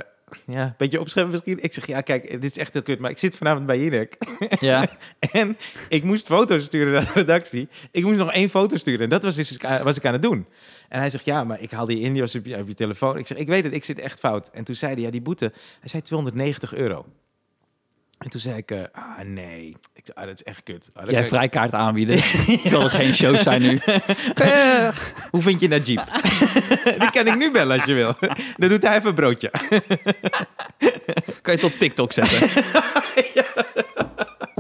ja, een beetje opscheppen misschien. Ik zeg, ja, kijk, dit is echt heel kut, maar ik zit vanavond bij Jinek.
Ja.
En ik moest foto's sturen naar de redactie. Ik moest nog één foto sturen. En dat was, dus, was ik aan het doen. En hij zegt, ja, maar ik haal die in op je, op je telefoon. Ik zeg, ik weet het, ik zit echt fout. En toen zei hij, ja, die boete, hij zei 290 euro. En toen zei ik, eh, ah nee, ik zei, ah, dat is echt kut. Ah,
Jij vrijkaart aanbieden. Terwijl er geen shows zijn nu.
Hoe vind je dat Jeep? die kan ik nu bellen als je wil. Dan doet hij even een broodje.
Kan je het op TikTok zetten.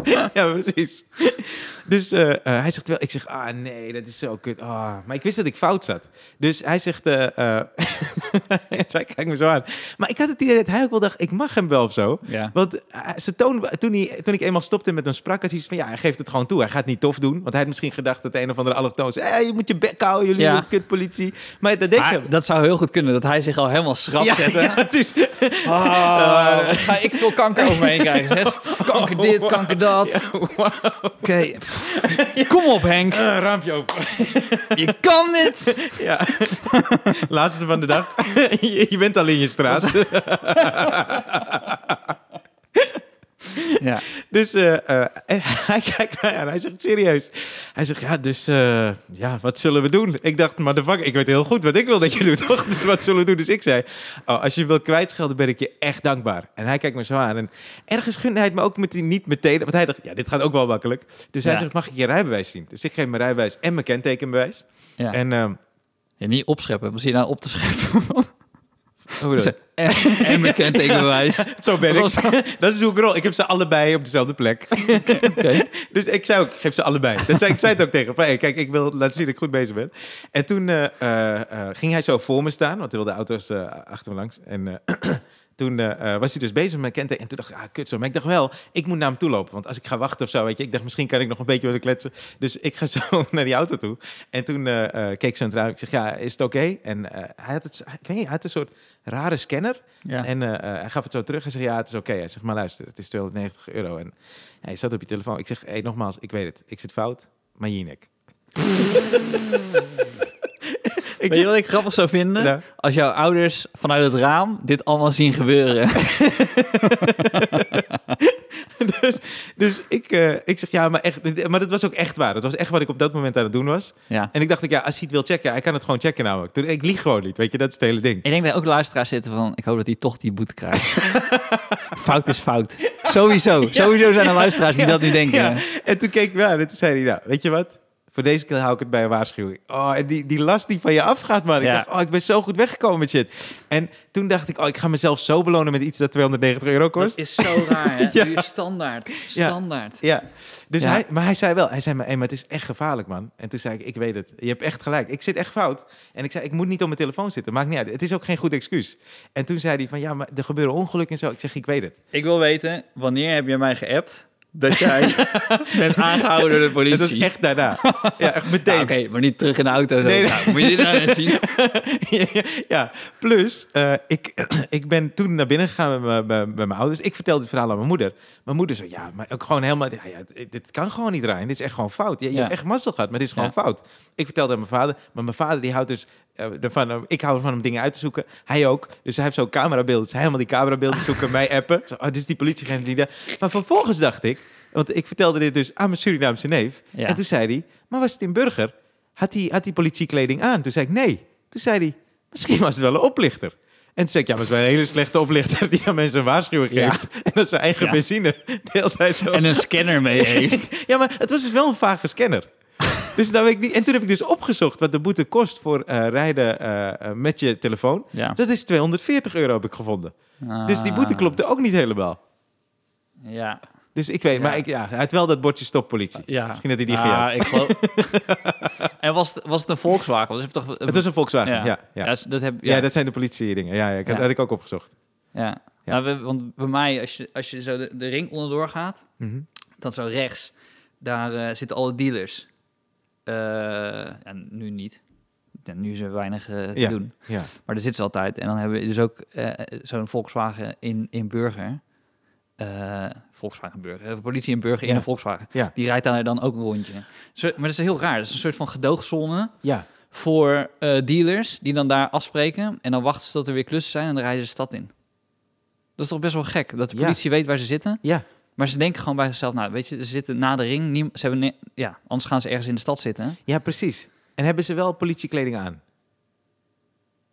ja, precies. Dus eh, eh, hij zegt wel, ik zeg, ah nee, dat is zo kut. Ah, maar ik wist dat ik fout zat. Dus hij zegt, hij kijkt me zo aan. Maar ik had het idee dat hij ook wel dacht, ik mag hem wel of zo.
Ja.
Want ze toen, hij, toen ik eenmaal stopte met hem sprak, had hij van, ja, hij geeft het gewoon toe. Hij gaat het niet tof doen. Want hij had misschien gedacht dat de een of andere allochtoon zei, hey, je moet je bek houden, jullie
Ja.
kutpolitie. Maar dat
Maar
hij.
dat zou heel goed kunnen, dat hij zich al helemaal schrap
Ja,
zette.
ja, het is...
Wat ga ik veel kanker over me heen krijgen. Zeg. Kanker dit, kanker dat. Oké, kom op Henk,
Eh, raampje open.
je kan dit.
Ja. Laatste van de dag. je, je bent al in je straat.
Ja.
Dus eh, eh, en hij kijkt mij aan. Hij zegt serieus. Hij zegt, ja, dus eh, ja, wat zullen we doen? Ik dacht, maar de fuck, ik weet heel goed wat ik wil dat je doet, toch? Dus wat zullen we doen? Dus ik zei, oh, als je wil kwijtschelden, ben ik je echt dankbaar. En hij kijkt me zo aan. En ergens gunde hij het me ook met die, niet meteen. Want hij dacht, ja, dit gaat ook wel makkelijk. Dus hij zegt, mag ik je rijbewijs zien? Dus ik geef mijn rijbewijs en mijn kentekenbewijs.
Ja.
En, ehm
Ja, niet opscheppen, je nou op te scheppen?
Je?
en, en mijn kentekenbewijs.
Zo ben ik. Dat is hoe ik rol. Ik heb ze allebei op dezelfde plek. Dus ik zei ook, ik geef ze allebei. Dat zei, ik zei het ook tegen hem. hey, kijk, ik wil laten zien dat ik goed bezig ben. En toen eh, eh, eh, ging hij zo voor me staan, want er wilden auto's achter me langs. En toen eh, eh, was hij dus bezig met mijn kenteken. En toen dacht ik, ah, kut zo. Maar ik dacht wel, ik moet naar hem toe lopen. Want als ik ga wachten of zo, weet je. Ik dacht, misschien kan ik nog een beetje willen kletsen. Dus ik ga zo naar die auto toe. En toen eh, keek ze aan het raam. Ik zeg, ja, is het oké? En eh, hij, had het, ik weet niet, hij had een soort rare scanner.
Ja.
En eh, eh, hij gaf het zo terug. Hij zegt, ja, het is oké. Hij zegt, maar luister, het is 290 euro. En hij zat op je telefoon. Ik zeg, hey, nogmaals, ik weet het. Ik zit fout, maar Jinek. ik
Weet je wat ik grappig zou vinden? Als jouw ouders vanuit het raam dit allemaal zien gebeuren.
dus, dus ik, eh, ik zeg, ja, maar echt, maar dat was ook echt waar. Dat was echt wat ik op dat moment aan het doen was.
ja.
En ik dacht, ook, ja, als hij het wil checken, hij kan het gewoon checken namelijk. Toen- Ik lieg gewoon niet, weet je, dat is het hele ding.
Ik denk dat ook luisteraars zitten van... Ik hoop dat hij toch die boete krijgt. fout is fout. Sowieso. Sowieso zijn er luisteraars die dat nu denken.
Ja. En toen keek ik me aan en toen zei hij, nou, weet je wat? Voor deze keer hou ik het bij een waarschuwing. Oh, en die, die last die van je afgaat, man. Ik
Ja.
dacht, oh, ik ben zo goed weggekomen met shit. En toen dacht ik, oh, ik ga mezelf zo belonen met iets dat 290 euro kost.
Dat is zo raar, hè?
Ja.
Nu Standaard. Standaard.
Ja, dus. Hij, maar hij zei wel, hij zei, maar, hey, maar het is echt gevaarlijk, man. En toen zei ik, ik weet het, je hebt echt gelijk. Ik zit echt fout. En ik zei, ik moet niet op mijn telefoon zitten, maakt niet uit. Het is ook geen goed excuus. En toen zei hij van, ja, maar er gebeuren ongelukken en zo. Ik zeg, ik weet het.
Ik wil weten, wanneer heb je mij geappt dat jij bent aangehouden door de politie?
was echt daarna. ja, echt meteen.
Oké, maar niet terug in de auto. Zo.
Nee, nee.
Nou, moet je dit nou eens zien?
ja, plus, eh, ik, ik ben toen naar binnen gegaan met, mijn- bij, bij mijn ouders. Ik vertelde het verhaal aan mijn moeder. Mijn moeder zo, ja, maar ook gewoon helemaal... Ja, ja, dit kan gewoon niet draaien. Dit is echt gewoon fout. Je, je
Ja.
hebt echt mazzel gehad, maar dit is gewoon fout. Ik vertelde aan mijn vader, maar mijn vader die houdt dus... eh, ervan, eh, ik hou ervan om dingen uit te zoeken. Hij ook. Dus hij heeft zo'n camerabeeld. Dus hij helemaal die camerabeelden zoeken, mij appen. Zo, oh, dit is die politieagent die daar... Maar vervolgens dacht ik... Want ik vertelde dit dus aan mijn Surinaamse neef.
Ja.
En toen zei hij, maar was het in Burger? Had hij, had hij politiekleding aan? Toen zei ik, nee. Toen zei hij, misschien was het wel een oplichter. En toen zei ik, ja, maar het is wel een hele slechte oplichter die aan mensen een waarschuwing
Ja.
geeft. En dat zijn eigen
Ja.
benzine de hele tijd zo.
En een scanner mee heeft.
Ja, maar het was dus wel een vage scanner. Dus dat weet ik niet. En toen heb ik dus opgezocht wat de boete kost voor eh, rijden eh, eh, met je telefoon.
Ja.
Dat is 240 euro heb ik gevonden. Dus die boete
Ah,
klopte ook niet helemaal.
Ja.
Dus ik weet,
Ja.
maar ik, ja, hij had wel dat bordje stop politie.
ja.
Misschien had hij die
Ah,
gejat.
ik geloof... en was het, was het een Volkswagen? Dat is toch...
Het was een Volkswagen, ja.
ja.
ja.
Ja, dat heb,
Ja, dat zijn de politie-dingen. Ja, ja, ik had,
Ja.
had ik ook opgezocht.
Ja. Nou, we- want bij mij, als je, als je zo de, de ring onderdoor gaat,
Mhm.
dan zo rechts, daar eh, zitten alle dealers. Eh, en nu niet. Ja, nu is er weinig eh, te
Ja.
doen.
Ja.
Maar daar zitten ze altijd. En dan hebben we dus ook eh, zo'n Volkswagen in, in Burger. Eh, Volkswagen Burger. Politie in Burger in
Ja.
een Volkswagen.
Ja.
Die rijdt daar dan ook een rondje. Zo, maar dat is heel raar. Dat is een soort van gedooggzone
Ja.
voor dealers die dan daar afspreken. En dan wachten ze tot er weer klussen zijn en dan rijden ze de stad in. Dat is toch best wel gek, dat de politie weet waar ze zitten.
Ja.
Maar ze denken gewoon bij zichzelf, nou weet je, ze zitten na de ring. Niem, ze hebben ja, anders gaan ze ergens in de stad zitten.
ja, precies. En hebben ze wel politiekleding aan?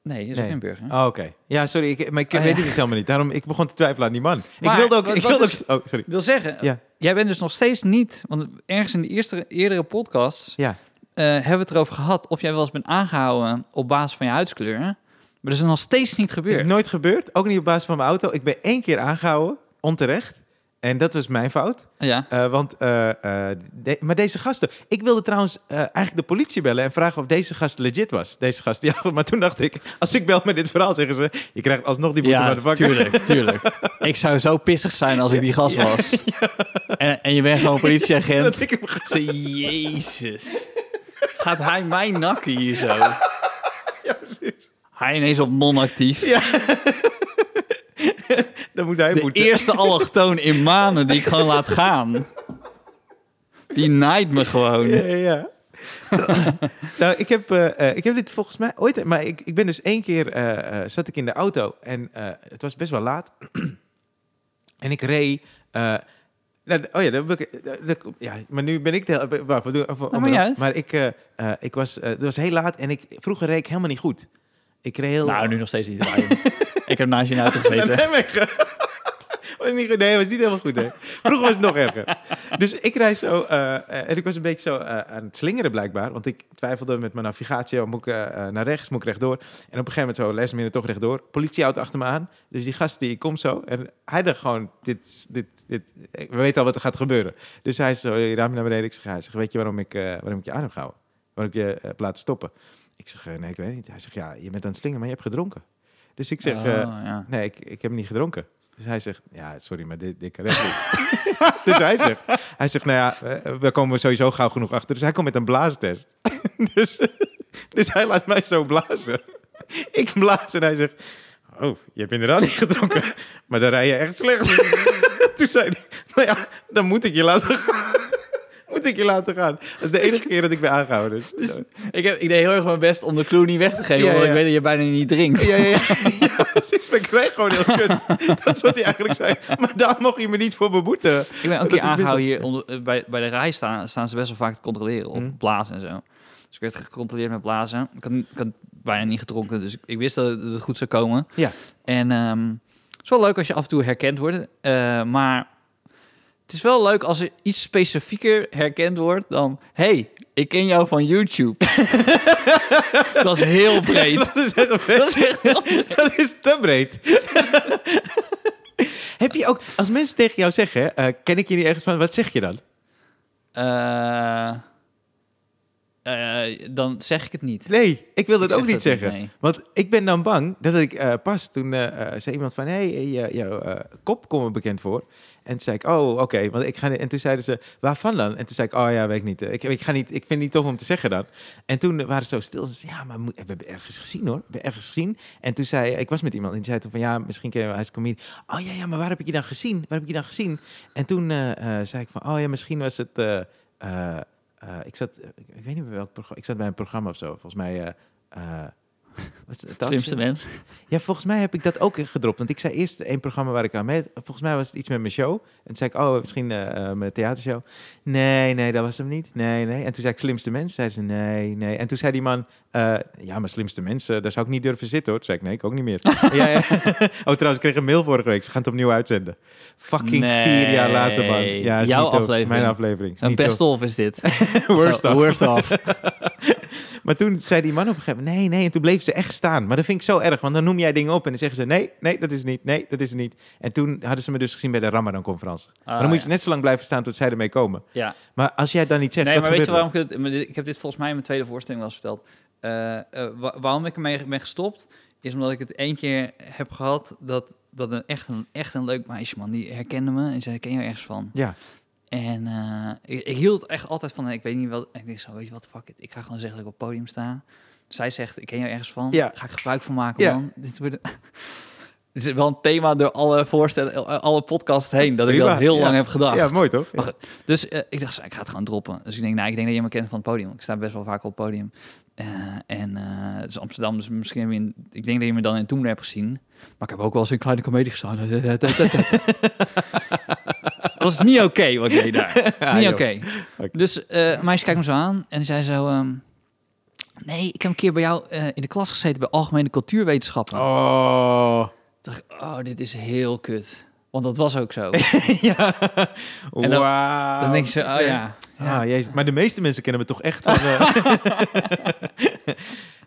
Nee, is
Nee.
in Burger.
Oh, oké. Ja, sorry, ik, maar ik
Oh,
weet
ja.
het dus helemaal niet. Daarom, ik begon te twijfelen aan die man.
Maar
ik wilde ook...
wat-
ik wilde
is-
ook oh, sorry.
Wil zeggen,
Ja.
jij bent dus nog steeds niet, want ergens in de eerste, eerdere podcasts
Ja.
eh, hebben we het erover gehad of jij wel eens bent aangehouden op basis van je huidskleur. Maar dat is nog steeds niet gebeurd.
is nooit gebeurd. Ook niet op basis van mijn auto. Ik ben één keer aangehouden, onterecht. En dat was mijn fout.
Ja.
Eh, want, de- maar deze gasten... Ik wilde trouwens eigenlijk de politie bellen en vragen of deze gast legit was. Deze gast, ja. Maar toen dacht ik, als ik bel met dit verhaal, zeggen ze... Je krijgt alsnog die boete
Ja,
naar de vakken.
tuurlijk, tuurlijk. Ik zou zo pissig zijn als ik die gast was. En, en je bent gewoon politieagent.
Dat ik hem
Ze, Jezus. Gaat hij mij nakken hier zo?
Ja, precies.
Hij ineens op non-actief.
Ja. Dan moet hij
De eerste allochtoon in maanden die ik gewoon laat gaan. Die naait me gewoon.
Ja, ja, nou, ik heb, eh, eh, ik heb dit volgens mij ooit... Maar ik, ik ben dus één keer... eh, zat ik in de auto en eh, het was best wel laat. en ik reed... eh, nou, oh ja, dat, heb ik- dat- dat- ja, maar nu ben ik de
uit.
Maar ik, eh, eh, ik was, het was heel laat en ik, vroeger reed ik helemaal niet goed. Ik reed heel...
Nou, nu nog steeds niet. ik heb naast je in de auto gezeten.
Was niet goed. Nee, was niet helemaal goed. Hè. Vroeger was het nog erger. Dus ik rijd zo eh, eh, en ik was een beetje zo eh, aan het slingeren blijkbaar, want ik twijfelde met mijn navigatie. oh, Moet ik eh, eh, naar rechts? Moet ik rechtdoor? En op een gegeven moment zo les minute toch rechtdoor. Politieauto achter me aan. Dus die gast die komt zo en hij dacht gewoon dit, dit, dit. We weten al wat er gaat gebeuren. Dus hij is zo je raam naar beneden. Ik zeg, hij zegt, weet je waarom ik, eh, waarom ik je aan heb gehouden? Waarom ik je eh, heb laten stoppen? Ik zeg, eh, nee, ik weet niet. Hij zegt, ja, je bent aan het slingen, maar je hebt gedronken. Dus ik zeg,
Oh,
eh,
ja.
nee, ik, ik heb niet gedronken. Dus hij zegt, ja, sorry, maar dit, dit kan echt niet. dus hij zegt, hij zegt, nou ja, we komen sowieso gauw genoeg achter. Dus hij komt met een blaastest. dus, dus hij laat mij zo blazen. ik blaas en hij zegt, oh, je hebt inderdaad niet gedronken. maar dan rij je echt slecht. Toen zei hij, nou ja, dan moet ik je laten gaan. Moet ik je laten gaan. Dat is de enige keer dat ik ben aangehouden. Dus,
Ik, heb, ik deed heel erg mijn best om de clue niet weg te geven,
Ja,
want
ja.
ik weet dat je bijna niet drinkt.
Ja, ja, ja. precies. Ik kreeg gewoon heel kut. Dat is wat hij eigenlijk zei. Maar daar mocht je me niet voor beboeten.
Ik ben ook keer aangehouden hier onder, eh, bij, bij de rij staan, staan ze best wel vaak te controleren op
Mm.
blazen en zo. Dus ik werd gecontroleerd met blazen. Ik had, ik had bijna niet gedronken, dus ik, ik wist dat het goed zou komen.
Ja.
En ehm, het is wel leuk als je af en toe herkend wordt, eh, maar het is wel leuk als er iets specifieker herkend wordt dan... hey, ik ken jou van YouTube. dat is heel breed.
Dat is echt,
Dat is echt heel
dat is te breed. Heb je ook, als mensen tegen jou zeggen, eh, ken ik je niet ergens van, wat zeg je dan?
Eh, eh, dan zeg ik het niet.
Nee, ik wil dat
Ik
ook niet zeggen.
nee.
Want ik ben dan bang dat ik eh, pas toen eh, zei iemand van, hé, hey, jouw kop komt me bekend voor. En toen zei ik, oh, oké. Want ik ga En toen zeiden ze, waarvan dan? En toen zei ik, oh ja, weet ik niet. Ik, ik, ga niet. ik vind het niet tof om te zeggen dan. En toen waren ze zo stil. Ze zeiden, ja, maar we hebben ergens gezien hoor. We hebben ergens gezien. En toen zei ik, was met iemand en die zei toen van, ja, misschien ken je wel, hij is comedian. Oh ja, ja, maar waar heb ik je dan gezien? Waar heb ik je dan gezien? En toen zei ik van, oh ja, misschien was het... eh, eh, eh, ik zat, ik, ik weet niet meer welk programma. Ik zat bij een programma of zo. Volgens mij.
Slimste mens.
Ja, volgens mij heb ik dat ook gedropt. Want ik zei eerst één programma waar ik aan mee... Volgens mij was het iets met mijn show. En toen zei ik, oh, misschien eh, mijn theatershow. Nee, nee, dat was hem niet. Nee, nee. En toen zei ik, slimste mens. Zeiden ze, nee, nee. En toen zei die man, eh, ja, maar slimste mensen, daar zou ik niet durven zitten, hoor. Toen zei ik, nee, ik ook niet meer. ja, ja. Oh, trouwens, ik kreeg een mail vorige week. Ze gaan het opnieuw uitzenden. Fucking vier jaar later, man. Ja,
Jouw aflevering.
Mijn aflevering.
Een best of is dit.
Worst
Zo,
of.
Worst of.
Maar toen zei die man op een gegeven moment, nee, nee. En toen bleef ze echt staan. Maar dat vind ik zo erg, want dan noem jij dingen op en dan zeggen ze, nee, nee, dat is niet. Nee, dat is niet. En toen hadden ze me dus gezien bij de Ramadan-conferentie. maar dan moet je
ja.
net zo lang blijven staan tot zij ermee komen.
Ja.
Maar als jij dan niet zegt,
Nee, maar weet je waarom ik het... Ik heb dit volgens mij in mijn tweede voorstelling wel eens verteld. Eh, eh, wa- waarom ik ermee ben gestopt, is omdat ik het één keer heb gehad dat, dat een, echt, een, echt een leuk meisje, man, die herkende me en zei, ken je ergens van?
Ja,
En eh, ik, ik hield echt altijd van, ik weet niet wat, en ik denk zo, weet je wat, fuck it, ik ga gewoon zeggen dat ik op het podium sta. Zij zegt, ik ken je ergens van,
Ja.
ga ik gebruik van maken,
Ja.
man. Dit wordt... Het is wel een thema door alle voorstellen, alle podcasts heen, dat ik dat heel
Ja.
lang heb gedacht.
ja mooi toch?
Dus eh, ik dacht, ik ga het gewoon droppen. Dus ik denk, nou, ik denk dat je me kent van het podium. Ik sta best wel vaak op het podium. Eh, en eh het is Amsterdam, dus misschien in, ik denk dat je me dan in Toen hebt gezien. Maar ik heb ook wel eens in een kleine comedie gestaan. was niet oké wat ik deed daar. Dat is niet oké.
Oké.
Dus een meisje kijkt me zo aan en zei zo... ehm, nee, ik heb een keer bij jou eh, in de klas gezeten bij Algemene Cultuurwetenschappen.
Oh,
Toen dacht ik, oh, dit is heel kut. Want dat was ook zo.
ja.
En dan-. Dan denk je oh ja.
Ah, jezus. Maar de meeste mensen kennen me toch echt van... eh,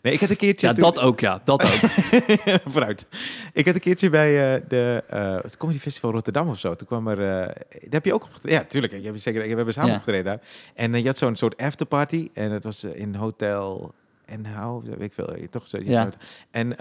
nee, ik had een keertje...
Ja,
toen-
dat ook, ja. Dat ook.
Vooruit. Ik had een keertje bij eh, de eh, het Comedy Festival Rotterdam of zo. Toen kwam er... eh daar heb je ook opgetreden? Ja, tuurlijk. Ik heb zeker, we hebben samen
Ja.
opgetreden daar. En je had zo'n soort afterparty. En het was in Hotel... En hou, weet ik veel, toch zo.
Ja.
En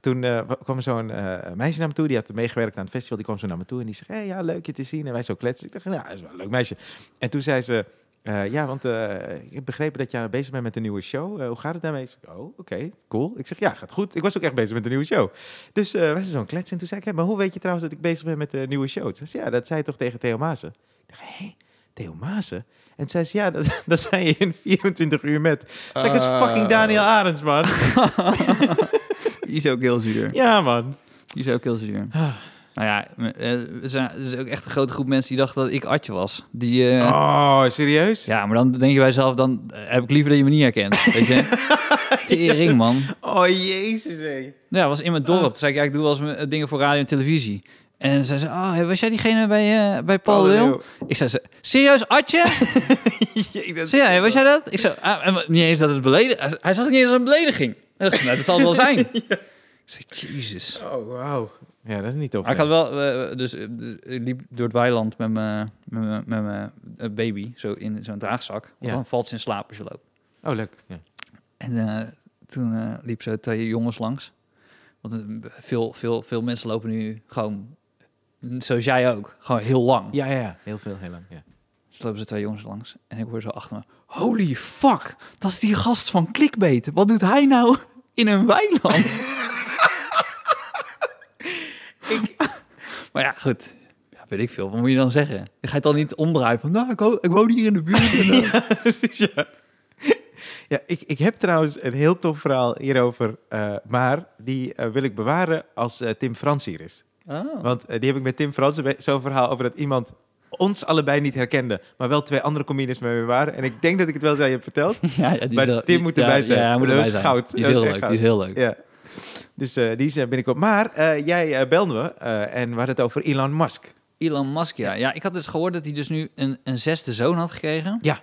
toen wa- kwam zo'n meisje naar me toe, die had meegewerkt aan het festival. Die kwam zo naar me toe en die zei, hey, ja, leuk je te zien. En wij zo kletsen. Ik dacht, ja, dat is wel een leuk meisje. En toen zei ze, eh, ja, want eh, ik heb begrepen dat jij bezig bent met een nieuwe show. Eh, hoe gaat het daarmee? Ik zeg, oh, oké, cool. Ik zeg, ja, gaat goed. Ik was ook echt bezig met een nieuwe show. Dus wij zijn zo'n klets. En toen zei ik, maar hoe weet je trouwens dat ik bezig ben met de nieuwe show? Toen zei ze, ja, dat zei je toch tegen Theo Maassen? Ik dacht, hé, Theo Maassen? En toen zei ze, ja, dat, dat zei je in 24 uur met. Zeg, is fucking Daniel Arends, man.
Die is ook heel zuur.
Ja, man.
Die is ook heel zuur. Nou ja, eh, er zijn- is ook echt een grote groep mensen die dachten dat ik Atje was. Die, eh,
Oh, serieus?
Ja, maar dan denk je bij jezelf, dan eh, heb ik liever dat je me niet herkent. Weet je? Tering, man.
Oh, jezus, hé.
Ja, was in mijn dorp. Toen zei ik, ja, ik doe wel eens dingen voor radio en televisie. En zei ze, oh, was jij diegene bij, eh, bij Paul Leeuw? Ik zei, ze, serieus. Zei ja, was jij dat? Ik zei, ah, en niet eens dat het beledig... Hij hij zag het niet eens als een belediging. Nou, dat zal het wel zijn. Ik zei, jezus.
Oh, wauw. Ja, dat is niet tof.
Maar ik had wel, eh, dus, eh, dus ik liep door het weiland met mijn met mijn- eh, baby, zo in zo'n draagzak. Want
Ja.
dan valt ze in slaap als je loopt.
Oh, leuk. Ja.
En toen liep zo twee jongens langs. Want veel, veel, veel mensen lopen nu gewoon, zoals jij ook, gewoon heel lang.
Ja, ja, ja. Heel veel, heel lang. Ja.
Dus lopen ze twee jongens langs en ik hoor zo achter me... Holy fuck, dat is die gast van Clickbait. Wat doet hij nou in een weiland? maar ja, goed. Ja, weet ik veel. Wat moet je dan zeggen? Je gaat dan niet omdraaien van... Nou, ik, wo- ik woon hier in de buurt. En, eh,
Precies, ja. Ja, ik, ik heb trouwens een heel tof verhaal hierover, eh, maar die eh, wil ik bewaren als eh, Tim Frans hier is.
Oh.
Want die heb ik met Tim Frans zo'n verhaal over dat iemand ons allebei niet herkende, maar wel twee andere comedians met me waren. En ik denk dat ik het wel aan je heb verteld.
Ja, ja, die
Maar Tim moet
ja,
erbij zijn.
Ja, hij moet
Dat
erbij zijn.
goud.
Die is heel leuk. Die is heel leuk.
Ja. Dus eh, die is er binnenkort. Maar eh, jij eh, belde me eh, en we hadden het over Elon Musk.
Elon Musk, ja. Ja, ik had dus gehoord dat hij dus nu een, een zesde zoon had gekregen.
Ja.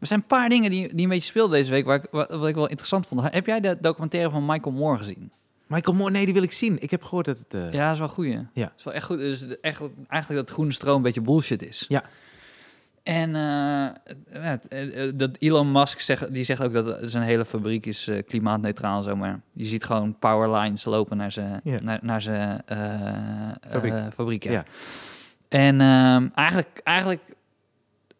Er zijn een paar dingen die, die een beetje speelden deze week, waar ik, wat, wat ik wel interessant vond. Heb jij de documentaire van Michael Moore gezien?
Michael Moore, nee, die wil ik zien. Ik heb gehoord dat het... eh,
Ja, dat is wel goed.
Ja.
Dat is wel echt goed. Dus de- echt, eigenlijk dat groene stroom een beetje bullshit is.
Ja.
En eh, het- eh, dat Elon Musk zegt, die zegt ook dat zijn hele fabriek is eh, klimaatneutraal, zo maar. Je ziet gewoon power lines lopen naar zijn, naar, naar zijn eh,
Fabriek.
eh, fabriek. Ja.
Ja.
En ehm, eigenlijk, eigenlijk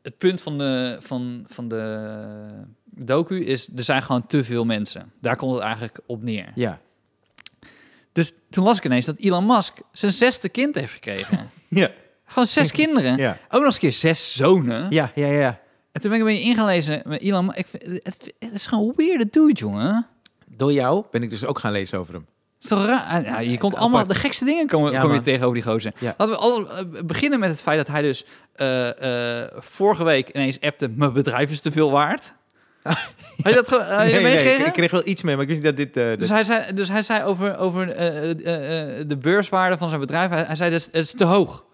het punt van de, van, van de docu is, er zijn gewoon te veel mensen. Daar komt het eigenlijk op neer.
Ja.
Dus toen las ik ineens dat Elon Musk zijn zesde kind heeft gekregen.
Ja.
Gewoon zes kinderen.
Ja.
Ook nog eens een keer zes zonen.
Ja, ja, ja.
En toen ben ik een beetje ingelezen met Elon. Ik vind, het, het is gewoon een weirde dude, jongen.
Door jou ben ik dus ook gaan lezen over hem.
Het is toch raar? Ja, je komt
Apart.
allemaal de gekste dingen komen,
Ja,
kom je
man.
tegen over die gozer.
Ja.
Laten we al, eh, beginnen met het feit dat hij dus eh, eh, vorige week ineens appte... mijn bedrijf is te veel waard. Had je dat, had je
nee, ik, ik kreeg wel iets mee, maar ik wist niet dat dit...
Dus
de-
hij zei, dus hij zei over, over de beurswaarde van zijn bedrijf, hij, hij zei, dat is, het is te hoog.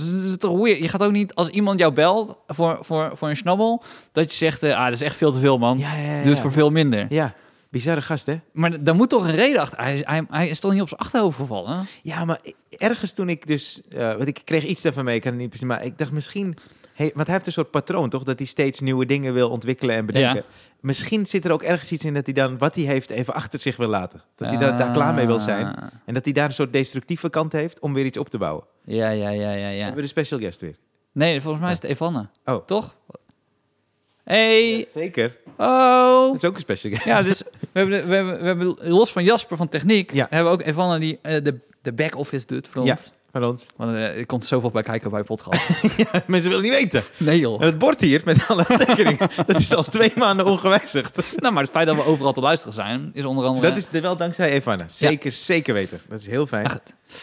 Dus het is toch weird. Je gaat ook niet, als iemand jou belt voor, voor, voor een snabbel, dat je zegt, eh, ah, dat is echt veel te veel, man.
ja, ja, ja.
Doe het voor veel minder.
Ja, bizarre gast, hè?
Maar dan moet toch een reden achter. Hij, hij, hij is toch niet op zijn achterhoofd gevallen?
Ja, maar ergens toen ik dus... eh want ik kreeg iets daarvan mee, ik kan het niet precies... Maar ik dacht misschien... Hey, want hij heeft een soort patroon, toch? Dat hij steeds nieuwe dingen wil ontwikkelen en bedenken.
Ja.
Misschien zit er ook ergens iets in dat hij dan wat hij heeft even achter zich wil laten. Dat hij daar, daar klaar mee wil zijn.
Ah.
En dat hij daar een soort destructieve kant heeft om weer iets op te bouwen.
Ja, ja, ja, ja,
We
ja.
hebben de special guest weer.
Nee, volgens mij is het Evanne.
Oh.
Toch? Hey.
Zeker.
Oh.
Dat is ook een special guest.
Ja, dus we hebben, we, hebben, we hebben los van Jasper van techniek,
Ja.
hebben we ook Evanne die eh, de, de back-office doet voor
Ja.
ons.
Ons.
Want eh, er komt zoveel bij kijken bij podcast.
Ja, mensen willen niet weten.
nee joh.
En het bord hier met alle tekeningen, dat is al twee maanden ongewijzigd.
Nou, maar het feit dat we overal te luisteren zijn, is onder andere...
Dat is er wel dankzij Evanne. Zeker, zeker weten. Dat is heel fijn.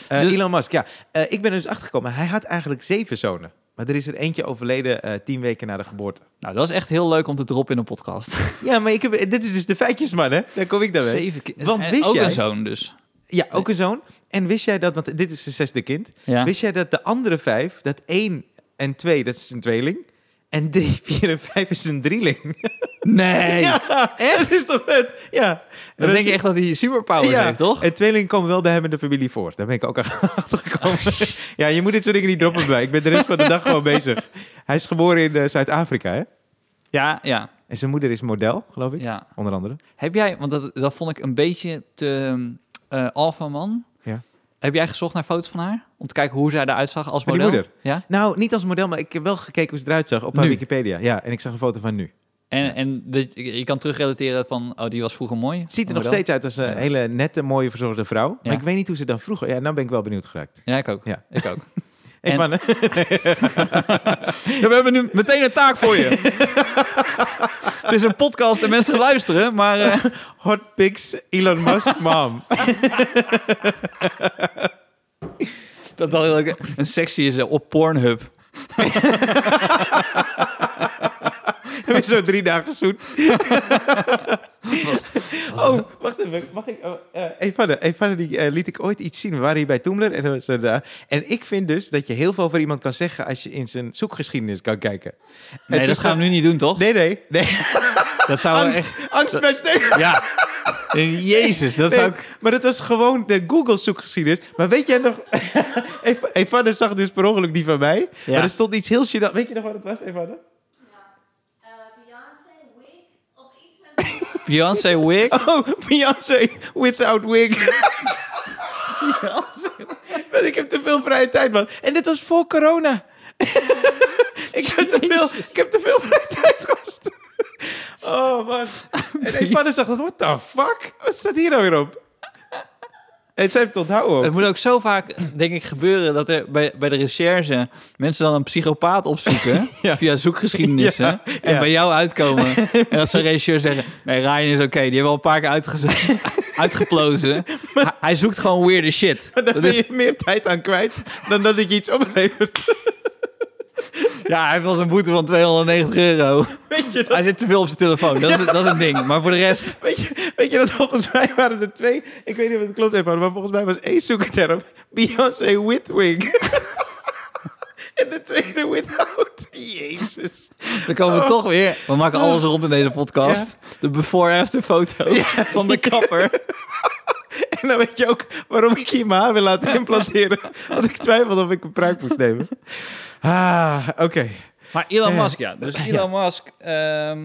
Dus-
Elon Musk, ja. Eh, ik ben er dus achtergekomen. Hij had eigenlijk zeven zonen. Maar er is er eentje overleden tien weken na de geboorte.
Nou, dat is echt heel leuk om te droppen in een podcast.
Ja, maar ik heb, dit is dus de feitjesman, hè? Daar kom ik dan mee.
Zeven keer.
Want wist
ook
jij-
een zoon dus.
Ja, ook een zoon. En wist jij dat, want dit is zijn zesde kind.
Ja.
Wist jij dat de andere vijf, dat één en twee, dat is een tweeling. En drie, vier en vijf is een drieling.
Nee.
Ja, echt? Dat is toch vet? Ja.
Dan denk je echt dat hij superpowers
ja.
heeft, toch?
En tweelingen komen wel bij hem in de familie voor. Daar ben ik ook achter gekomen. ja, je moet dit soort dingen niet droppen bij. Ik ben de rest van de dag gewoon bezig. Hij is geboren in eh, Zuid-Afrika, hè?
Ja, ja,
En zijn moeder is model, geloof ik.
ja.
Onder andere.
Heb jij, want dat, dat vond ik een beetje te eh alpha man.
Ja.
Heb jij gezocht naar foto's van haar? Om te kijken hoe zij eruit zag als model?
moeder?
Ja.
Nou, niet als model, maar ik heb wel gekeken hoe ze eruit zag op haar? Wikipedia. Ja, en ik zag een foto van nu.
En, en je kan terugrelateren van, oh, die was vroeger mooi.
Ziet er nog steeds uit als een
Ja.
hele nette, mooie, verzorgde vrouw. Maar
Ja.
ik weet niet hoe ze dan vroeger... Ja, nou ben ik wel benieuwd geraakt.
Ja, ik ook.
Ja.
Ik ook. En- Ja, we hebben nu meteen een taak voor je. Het is een podcast en mensen luisteren, maar... eh,
Hot pics, Elon Musk, mom.
dat dat ook een sectie is eh, op Pornhub.
Met zo drie dagen zoet. oh, wacht even. Mag ik... Eh Evanne die, eh, liet ik ooit iets zien. We waren hier bij Toemler. En, was er daar. en ik vind dus dat je heel veel over iemand kan zeggen... als je in zijn zoekgeschiedenis kan kijken. En
Nee, dat gaan we nu niet doen, toch?
Nee, nee. nee.
Dat zou
angst,
echt...
angst bij Steven.
Ja. Jezus, dat
Nee,
zou ik...
Maar het was gewoon de Google zoekgeschiedenis. Maar weet jij nog... Ev- Evanne zag dus per ongeluk die van mij.
Ja.
Maar er stond iets heel. Weet je nog wat het was, Evanne?
Eh, Beyoncé, Wig, of iets met...
Beyoncé wig.
Oh, Beyoncé without wig. Want ik heb te veel vrije tijd, man. En dit was voor corona. ik, heb te veel, ik heb te veel vrije tijd gehad. oh, man. En een vader zegt, what the fuck? Wat staat hier nou weer op? Heeft het onthouden ook.
Het moet ook zo vaak, denk ik, gebeuren dat er bij, bij de recherche mensen dan een psychopaat opzoeken
Ja.
via zoekgeschiedenissen
Ja,
en
ja.
bij jou uitkomen. en dat zo'n regisseur zeggen, nee, Ryan is oké, die hebben we al een paar keer uitgeplozen. Hij, hij zoekt gewoon weirde shit.
Maar daar
Dat
ben
is,
je meer tijd aan kwijt dan dat ik iets oplevert.
Ja, hij heeft wel zijn boete van 290 euro.
Weet je, dat,
Hij zit te veel op zijn telefoon, dat is, dat is een ding. Maar voor de rest,
weet, je, weet je dat volgens mij waren er twee... Ik weet niet of het klopt even, maar volgens mij was één zoekterm Beyoncé with wig. en de tweede without. Jezus.
dan komen we toch weer. We maken alles rond in deze podcast. De before-after foto van de kapper.
En dan weet je ook waarom ik hier mijn haar wil laten implanteren. Want ik twijfelde of ik een pruik moest nemen. Ah, oké.
Maar Elon. Musk, ja. Dus Elon Musk... ehm,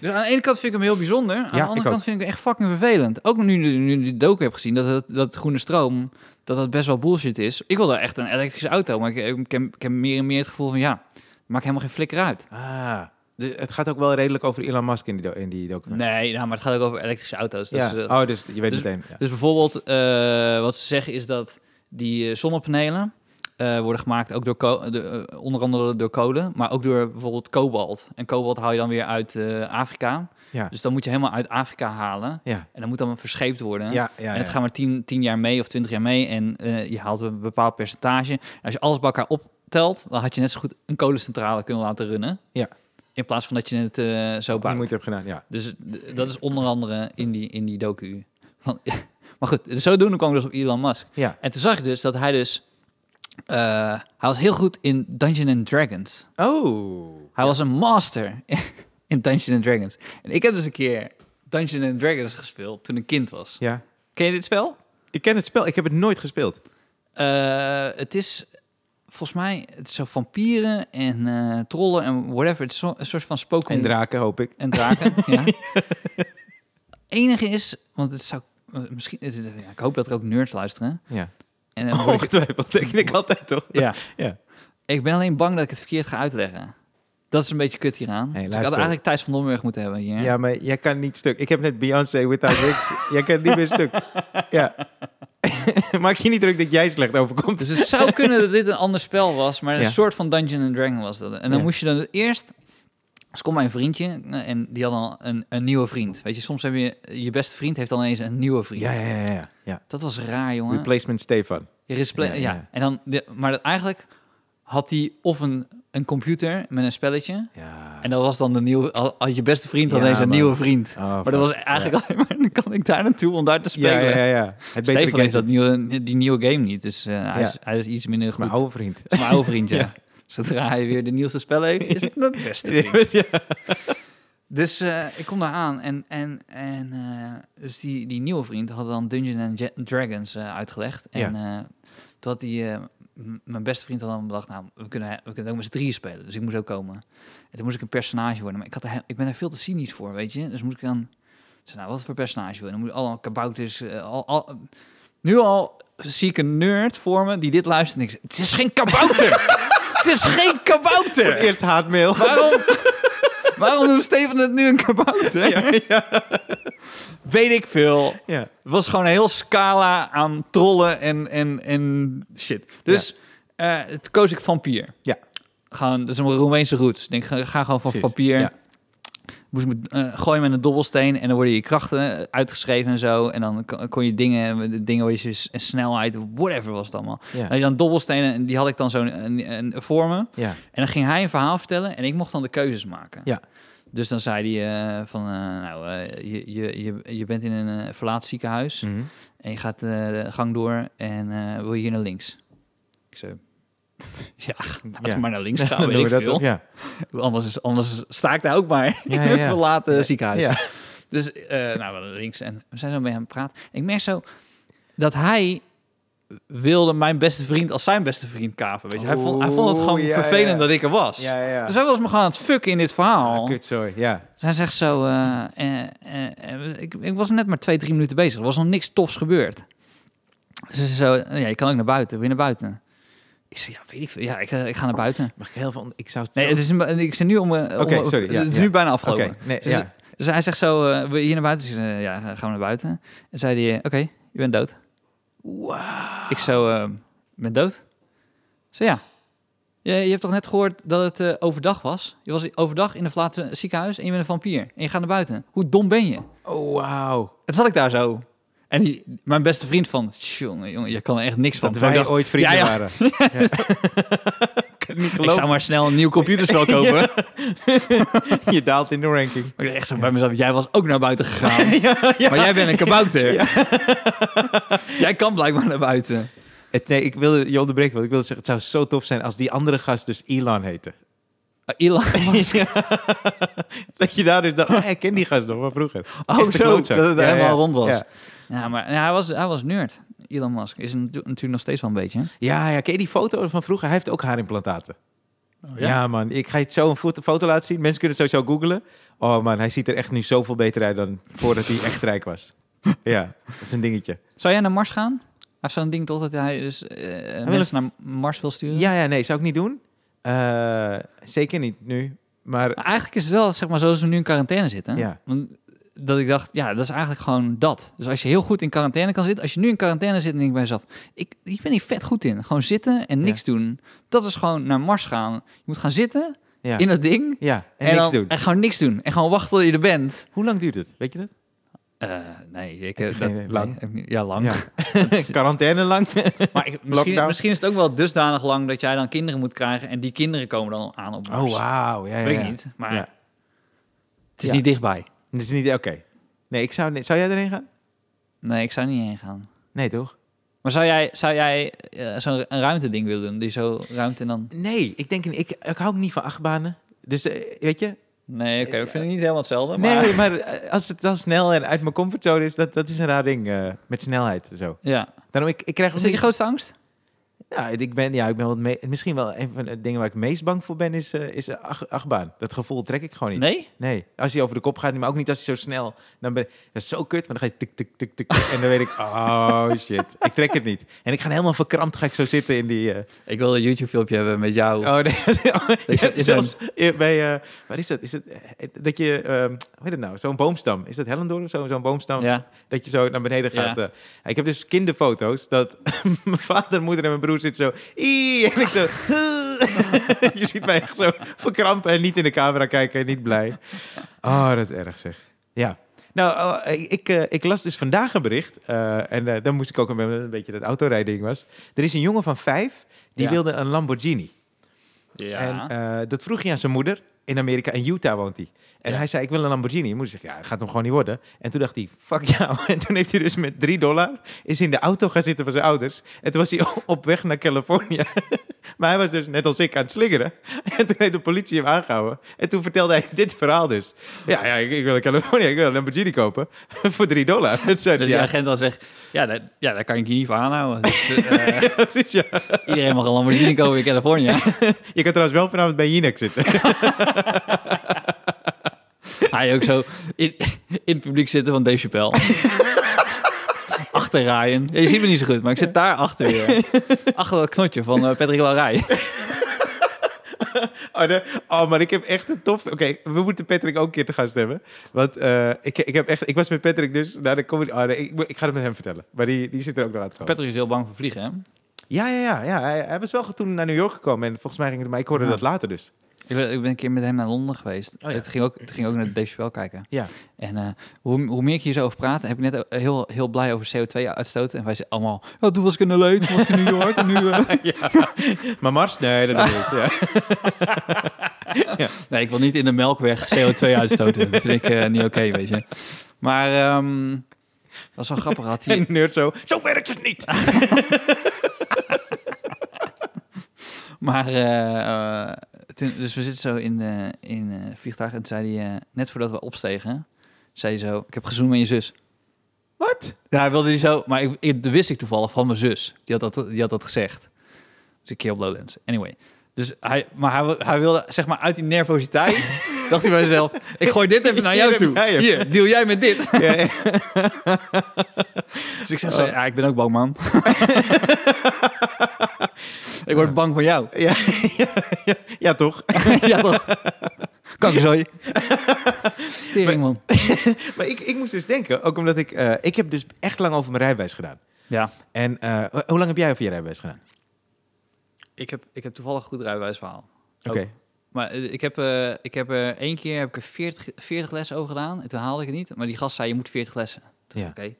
dus aan de ene kant vind ik hem heel bijzonder. Aan de andere
ook.
kant vind ik hem echt fucking vervelend. Ook nu, nu, nu docu heb gezien, dat, het, dat groene stroom... dat dat best wel bullshit is. Ik wil echt een elektrische auto. Maar ik, ik, heb, ik heb meer en meer het gevoel van... ja, maakt helemaal geen flikker uit.
Ah, de- het gaat ook wel redelijk over Elon Musk in die, do- in die document.
Nee, nou, maar het gaat ook over elektrische auto's. Dus,
ja.
eh,
oh, dus je weet
dus-
meteen. Ja.
Dus bijvoorbeeld, eh, wat ze zeggen is dat die eh, zonnepanelen eh, worden gemaakt ook door de, eh, onder andere door kolen, maar ook door bijvoorbeeld kobalt. En kobalt haal je dan weer uit eh, Afrika.
Ja.
Dus dan moet je helemaal uit Afrika halen.
Ja.
En dan moet dan verscheept worden.
Ja, ja,
en het gaat maar 10 10 jaar mee of 20 jaar mee. En je haalt een bepaald percentage. En als je alles bij elkaar optelt, dan had je net zo goed een kolencentrale kunnen laten runnen.
Ja.
In plaats van dat je het zo bouwt.
moeite heb gedaan, ja.
Dus dat is onder andere in die, in die docu. Maar goed, zodoende kwam ik dus op Elon Musk.
Ja.
En toen zag ik dus dat hij dus... eh, hij was heel goed in Dungeons and Dragons.
Oh.
Hij was een master in Dungeons and Dragons. En ik heb dus een keer Dungeons and Dragons gespeeld toen ik kind was.
Ja.
Ken je dit spel?
Ik ken het spel, ik heb het nooit gespeeld.
Eh, het is volgens mij het is zo vampieren en eh, trollen en whatever. Het is zo, een soort van spoken...
En draken, hoop ik.
En draken, ja. Enige is, want het zou... Misschien, het is- ja, ik hoop dat er ook nerds luisteren.
Ja.
En dan word ik,
Ongetwijfeld, denk ik altijd toch?
ja.
Ja.
ik ben alleen bang dat ik het verkeerd ga uitleggen. Dat is een beetje kut hieraan.
Hey,
dus ik had eigenlijk Thijs van Domburg moeten hebben hier.
Ja, maar jij kan niet stuk. Ik heb net Beyoncé Without Wigs. jij kan niet meer stuk. Ja. Maak je niet druk dat jij slecht overkomt.
Dus het zou kunnen dat dit een ander spel was, maar een
Ja.
soort van Dungeon and Dragon was dat. En dan
Ja.
moest je dan eerst... Dus kom mijn vriendje eh, en die had al een, een nieuwe vriend. Weet je, soms heb je... Je beste vriend heeft dan ineens een nieuwe vriend.
Ja, ja, ja. ja. ja.
Dat was raar, jongen.
Replacement Stefan.
Je respla-
Ja,
ja,
ja.
En dan, de, maar dat eigenlijk had hij of een, een computer met een spelletje.
Ja.
En dat was dan de nieuwe, had je beste vriend had ineens een nieuwe vriend.
Oh,
maar dat was eigenlijk alleen maar, dan kan ik daar naartoe om daar te spelen.
ja, ja. ja. Het
Stefan heeft dat nieuwe, die nieuwe game niet, dus eh, hij, is, hij is iets minder goed.
Mijn oude vriend.
Mijn oude vriend, ja.
Ja.
Zodra hij weer de nieuwste spellen heeft, is het mijn beste vriend.
ja.
Dus eh, ik kom daar aan en, en, en eh, dus die, die nieuwe vriend had dan Dungeons and Ja- Dragons eh, uitgelegd. En eh, toen had die, mijn beste vriend had dan bedacht, nou, we kunnen, we kunnen ook met z'n drieën spelen. Dus ik moest ook komen. En toen moest ik een personage worden. Maar ik, had er, ik ben daar veel te cynisch voor, weet je. Dus moest ik dan, ik zei, nou, wat voor personage je? Dan moet je allemaal kabouters, al, al, nu al zie ik een nerd voor me die dit luistert en ik zeg, het is geen kabouter! het is geen kabouter!
Eerst haatmail.
Waarom? Waarom noemt Steven het nu een kabouter?
Ja, ja.
Weet ik veel.
ja.
Het was gewoon een heel scala aan trollen en, en, en shit. Dus eh het koos ik vampier.
Ja.
Gewoon, dat is een Roemeense roots. Ik denk, ga, ga gewoon van
Precies.
vampier. Moest ik met, eh, gooien met een dobbelsteen en dan worden je krachten uitgeschreven en zo. En dan kon- je dingen, dingen waar je s- snelheid, whatever was het allemaal.
Ja.
En dan dobbelstenen, en die had ik dan zo een, een, voor me.
Ja.
En dan ging hij een verhaal vertellen en ik mocht dan de keuzes maken.
Ja.
Dus dan zei hij eh, van, eh, nou, je, je, je, je bent in een uh, verlaten ziekenhuis
Mhm.
en je gaat de gang door en wil je hier naar links? Ik zei, ja, laten
Ja.
maar naar links gaan, weet ik veel.
ook, ja.
Anders, anders sta ik daar ook maar
Ja,
in
ja,
een
ja.
verlaten
Ja.
ziekenhuis.
Ja.
Dus, eh, nou, links en we zijn zo met hem praten. Ik merk zo dat hij wilde mijn beste vriend als zijn beste vriend kapen. Weet je? Hij, vond, hij vond het gewoon
ja,
vervelend
ja.
dat ik er was.
Ja, ja.
Dus hij was me gewoon aan het fucken in dit verhaal.
Ah, kutzooi, ja.
Dus hij zegt zo, eh, eh, eh, eh, ik, ik was net maar twee, drie minuten bezig. Er was nog niks tofs gebeurd. Ze zei zo, ja, je kan ook naar buiten. Je naar buiten? Ik zei, ja, weet ik veel. Ja, ik, eh, ik ga naar buiten.
Mag ik heel. Ik zou het
Nee,
zo-
het is, ik zit nu om... eh,
Oké,
om-
sorry, ja,
het is
ja.
nu bijna afgelopen.
Nee,
Dus,
ja.
dus hij zegt zo, eh, je hier naar buiten? Zei, ja, gaan we naar buiten. En zei hij, eh, oké, je bent dood. Ik zo, eh, ben dood? Zei, ja. Je, je hebt toch net gehoord dat het eh, overdag was? Je was overdag in een verlaten ziekenhuis en je bent een vampier. En je gaat naar buiten. Hoe dom ben je?
Oh, wauw.
En zat ik daar zo. En die, mijn beste vriend van, jongen, jongen, je kan er echt niks van.
Dat wij
dacht,
ooit vrienden
ja, ja.
waren. Ja. ik
zou maar snel een nieuw computerspel kopen.
Je daalt in de ranking.
Maar ik echt zo bij mezelf, jij was ook naar buiten gegaan.
ja, ja.
Maar jij bent een kabouter. jij kan blijkbaar naar buiten.
Het, nee, ik wilde je onderbreken, want ik wilde zeggen, het zou zo tof zijn als die andere gast dus Elon heette.
Elon.
Ja. dat je daar dus dacht, oh, ik ken die gast nog van vroeger.
Oh, zo, dat het helemaal rond was.
Ja.
Ja, maar ja, hij, was, hij was nerd. Elon Musk is natu- natuurlijk nog steeds wel een beetje.
Ja, ja, ken je die foto van vroeger? Hij heeft ook haarimplantaten. ja? man. Ik ga je het zo een foto, foto laten zien. Mensen kunnen het sowieso googlen. Oh man, hij ziet er echt nu zoveel beter uit dan voordat hij echt rijk was. ja, dat is een dingetje.
Zou jij naar Mars gaan? Hij heeft zo'n ding toch dat hij dus eh, mensen naar Mars wil sturen?
Ja, ja, nee, zou ik niet doen. Eh, zeker niet nu. Maar
Maar eigenlijk is het wel, zeg maar, zoals we nu in quarantaine zitten.
Ja.
Want dat ik dacht, ja, dat is eigenlijk gewoon dat. Dus als je heel goed in quarantaine kan zitten, als je nu in quarantaine zit, denk ik bij mezelf, ik, ik ben hier vet goed in. Gewoon zitten en niks doen. Dat is gewoon naar Mars gaan. Je moet gaan zitten
ja,
in dat ding
ja en, niks
dan,
doen.
En gewoon niks doen. En gewoon wachten tot je er bent.
Hoe lang duurt het? Weet je dat?
Eh, nee, ik,
heb
eh, dat.
Lang?
ja, lang.
Ja. Quarantaine lang?
Maar ik, misschien, misschien is het ook wel dusdanig lang dat jij dan kinderen moet krijgen en die kinderen komen dan aan op Mars.
Oh, wauw. Ja, ja,
Weet ik niet, maar het is niet dichtbij.
Dat is niet... Oké. Nee, ik zou... niet- Zou jij erheen gaan?
Nee, ik zou niet heen gaan.
Nee, toch?
Maar zou jij, zou jij eh, zo'n ruimteding willen doen? Die zo ruimte en dan...
Nee, ik denk... Ik, ik hou ook niet van achtbanen. Dus eh, weet je...
Nee, oké, ik vind het niet helemaal hetzelfde. Maar...
Nee, maar eh, als het dan snel en uit mijn comfortzone is, dat, dat is een raar ding. met snelheid en zo.
Ja.
Daarom, ik, ik krijg
Is dat je
niet-
grootste angst?
Ja, ik ben, ja, ik ben wel het me- misschien wel een van de dingen waar ik het meest bang voor ben, is, eh is ach- achtbaan. Dat gevoel trek ik gewoon niet.
Nee?
Nee, als hij over de kop gaat, maar ook niet als hij zo snel. Dan ben, dat is zo kut, maar dan ga je tik, tik, tik, tik, en dan weet ik, oh shit, ik trek het niet. En ik ga helemaal verkrampt, ga ik zo zitten in die. eh,
Ik wil een YouTube-filmpje hebben met jou.
oh nee, zelfs eh, bij, eh, waar is dat? Is het eh, dat je, ehm hoe heet het nou? Zo'n boomstam. Is dat Hellendoor of zo? Zo'n boomstam
Ja.
dat je zo naar beneden gaat.
Ja.
eh. ik heb dus kinderfoto's dat mijn vader, moeder en mijn broer zitten zo. En ik zo. je ziet mij echt zo verkrampen en niet in de camera kijken en niet blij. Oh, dat is erg zeg. Ja. Nou, oh, ik, eh, ik las dus vandaag een bericht. eh, en eh, dan moest ik ook een, een beetje dat autorijding was. Er is een jongen van vijf die
Ja.
wilde een Lamborghini.
Ja.
En dat vroeg hij aan zijn moeder. In Amerika, in Utah woont hij. En hij zei, ik wil een Lamborghini. Je moeder zegt, ja, dat gaat hem gewoon niet worden. En toen dacht hij, fuck jou. En toen heeft hij dus met drie dollar... is in de auto gaan zitten van zijn ouders. En toen was hij op weg naar Californië. maar hij was dus net als ik aan het slingeren. En toen heeft de politie hem aangehouden. En toen vertelde hij dit verhaal dus. Ja, ja ik, ik wil naar Californië. Ik wil een Lamborghini kopen. voor drie dollar. Het zei,
Dat die
ja,
agent dan zegt, ja, dat, ja, daar kan ik je niet voor aanhouden. Dus, eh,
precies, ja.
iedereen mag een Lamborghini kopen in Californië.
Je kan trouwens wel vanavond bij Jinek zitten.
Hij ook zo in, in het publiek zitten van Dave Chappelle. achter Ryan. Ja, je ziet me niet zo goed, maar ik zit daar achter. Achter dat knotje van eh, Patrick Larij.
Oh, nee. oh, maar ik heb echt een tof... Oké, we moeten Patrick ook een keer te gast hebben. Want eh, ik, ik, heb echt, ik was met Patrick dus naar de comedy... Oh, nee, ik, ga het met hem vertellen. Maar die, die zit er ook nog aan te komen.
Patrick is heel bang voor vliegen, hè?
Ja, ja, ja. ja. Hij, hij was wel toen naar New York gekomen. En volgens mij ging het... Maar ik hoorde
Ja.
dat later dus.
Ik ben, ik ben een keer met hem naar Londen geweest.
Oh ja.
het, ging ook, het ging ook naar Dave Chappelle kijken.
Ja.
En eh, hoe, hoe meer ik hier zo over praat, heb ik net heel, heel blij over CO2-uitstoot. En wij zeggen allemaal, ja, toen was ik in L.A., toen was ik in New York. En nu, eh,
ja. Maar Mars? Nee, dat ik niet. Ja.
Nee, ik wil niet in de melkweg CO2 uitstoten. Dat vind ik eh, niet oké, weet je. Maar ehm dat was wel grappig. Had hij,
nerd zo... Zo werkt het niet!
Maar, eh, toen, dus we zitten zo in, eh in eh vliegtuig en toen zei hij, eh, net voordat we opstegen, zei hij zo, ik heb gezoend met je zus.
Wat?
Ja, hij wilde die zo, maar ik, ik, dat wist ik toevallig van mijn zus. Die had dat, die had dat gezegd. Dus een keer op Lowlands. Anyway. Dus hij, maar hij, wil- hij wilde, zeg maar, uit die nervositeit, dacht hij bij zichzelf, ik gooi dit even naar jou toe. Hier, deal jij met dit.
Ja, ja.
Dus ik zeg zo, ja, ik ben ook bang, man. ik word bang van jou.
Ja, ja, ja, ja, toch?
ja, toch? Kankerzooi. Tering, man.
Maar ik, ik moest dus denken, ook omdat ik... eh, ik heb dus echt lang over mijn rijbewijs gedaan.
Ja,
En eh, ho- hoe lang heb jij over je rijbewijs gedaan?
ik heb, ik heb toevallig een goed rijbewijsverhaal.
Oké.
Maar eh, ik heb, eh, ik heb er één keer heb ik er 40, 40 lessen over gedaan. En toen haalde ik het niet. Maar die gast zei, je moet 40 lessen.
Ja.
Oké,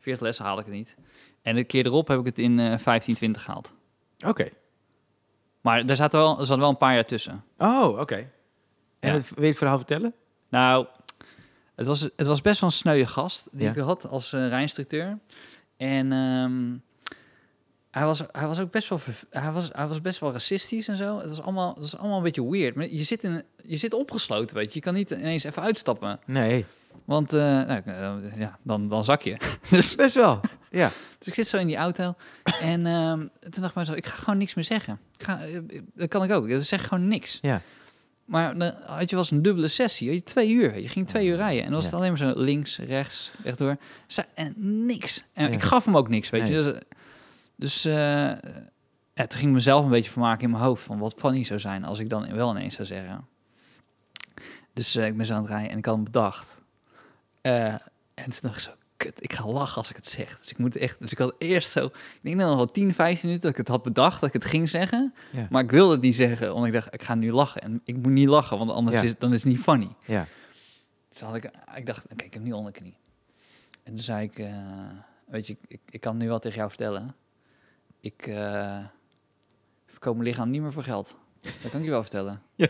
40 lessen haalde ik het niet. En de keer erop heb ik het in eh 15, 20 gehaald.
Oké.
Maar daar zaten wel, er zat wel een paar jaar tussen.
Oh, oké. En
Ja.
het, wil je het verhaal vertellen?
Nou, het was, het was best wel een sneuwe gast die
Ja.
ik had als uh, rijinstructeur. En ehm, hij, was, hij was ook best wel, hij was, hij was best wel racistisch en zo. Het was allemaal, het was allemaal een beetje weird. Maar je zit, in, je zit opgesloten, weet je. Je kan niet ineens even uitstappen.
Nee.
Want eh, nou, eh, ja, dan, dan zak je. dus,
Best wel. Ja.
dus ik zit zo in die auto. En ehm, toen dacht ik maar zo, ik ga gewoon niks meer zeggen. Ik ga, eh, dat kan ik ook. Ik zeg gewoon niks.
Ja.
Maar dan had je was een dubbele sessie. Had je twee uur. Je ging twee uur rijden. En dan was het
Ja.
alleen maar zo links, rechts, rechtdoor. En niks. En
Ja.
ik gaf hem ook niks, weet je. Dus, dus ja, toen ging ik mezelf een beetje vermaken in mijn hoofd. Van wat funny zou zijn als ik dan wel ineens zou zeggen. Dus ik ben zo aan het rijden en ik had hem bedacht. Eh, en toen dacht ik zo, kut, ik ga lachen als ik het zeg. Dus ik moet echt, dus ik had eerst zo, ik denk nog wel 10, 15 minuten dat ik het had bedacht, dat ik het ging zeggen.
Ja.
Maar ik wilde het niet zeggen, omdat ik dacht, ik ga nu lachen. En ik moet niet lachen, want anders
Ja.
is, dan is het niet funny.
Ja.
Dus had ik, ik dacht, oké, ik heb nu onderknie. En toen zei ik, eh, weet je, ik, ik, kan nu wel tegen jou vertellen. Ik eh, verkoop mijn lichaam niet meer voor geld. Dat kan ik je wel vertellen.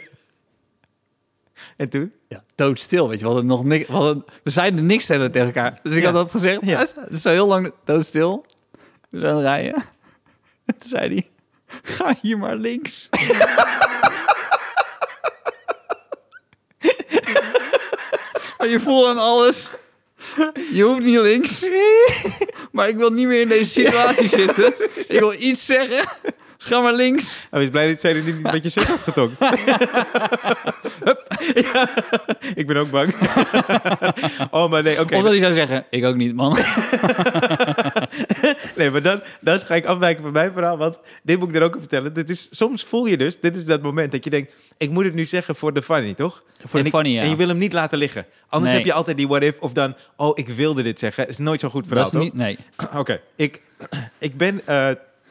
En toen?
Ja, doodstil, weet je. We, hadden nog niks, we, hadden, we zeiden niks tegen elkaar. Dus ik
Ja.
had dat gezegd.
Ja.
Ja. Het is zo heel lang doodstil. We zijn aan het rijden. En toen zei hij, ga hier maar links. maar je voelt aan alles. Je hoeft niet links. Maar ik wil niet meer in deze situatie zitten. Ik wil iets zeggen. Ga maar links.
Hij was blij dat er niet met je zus getonkt. Hup. Ja. Ik ben ook bang. oh, maar nee, oké.
Of dat hij zou zeggen, ik ook niet, man.
Nee, maar dan, dan ga ik afwijken van mijn verhaal. Want dit moet ik er ook over vertellen. Dit is, soms voel je dus, dit is dat moment dat je denkt... ik moet het nu zeggen voor de funny, toch?
Voor
en
de
ik-
funny, ja.
En je wil hem niet laten liggen. Anders
Nee.
heb je altijd die what if of dan... oh, ik wilde dit zeggen. is nooit zo'n goed verhaal,
Dat is
toch?
niet, nee.
Oké, ik, ik ben eh,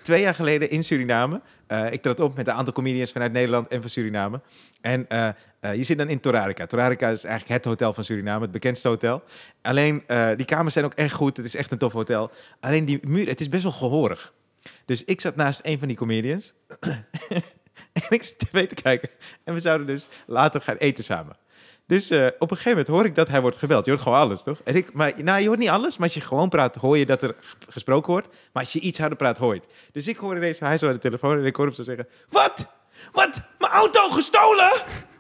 twee jaar geleden in Suriname. Eh, ik trad op met een aantal comedians vanuit Nederland en van Suriname. En eh, eh, je zit dan in Torarica. Torarica is eigenlijk het hotel van Suriname, het bekendste hotel. Alleen, die kamers zijn ook echt goed. Het is echt een tof hotel. Alleen die muur, het is best wel gehoorig. Dus ik zat naast een van die comedians. en ik zit te kijken. En we zouden dus later gaan eten samen. Dus eh, op een gegeven moment hoor ik dat hij wordt gebeld. Je hoort gewoon alles, toch? En ik, maar, nou, je hoort niet alles, maar als je gewoon praat, hoor je dat er gesproken wordt. Maar als je iets harder praat, hoor je het. Dus ik hoor ineens, hij zo aan de telefoon en ik hoor hem zo zeggen... Wat? Wat? Mijn auto gestolen?